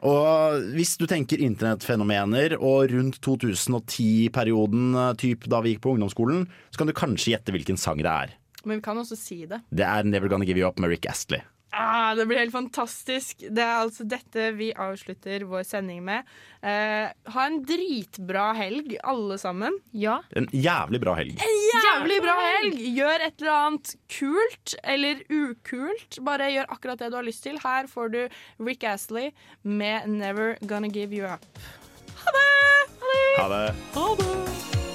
Og hvis du tenker internettfenomener og rundt 2010-perioden, eh, typ da vi gikk på ungdomsskolen, så kan du kanskje gjette hvilken sang det er. Men vi kan også si det. Det er Never Gonna Give You Up med Rick Astley. Ah, det blir helt fantastisk. Det er altså dette vi avslutter vår sending med. Eh, ha en dritbra helg, alle sammen. Ja. En jævlig bra helg. En Jævlig bra helg! Gjør et eller annet kult eller ukult. Bare gjør akkurat det du har lyst til. Her får du Rick Astley med 'Never Gonna Give You Up'. Ha det! Ha det. Ha det!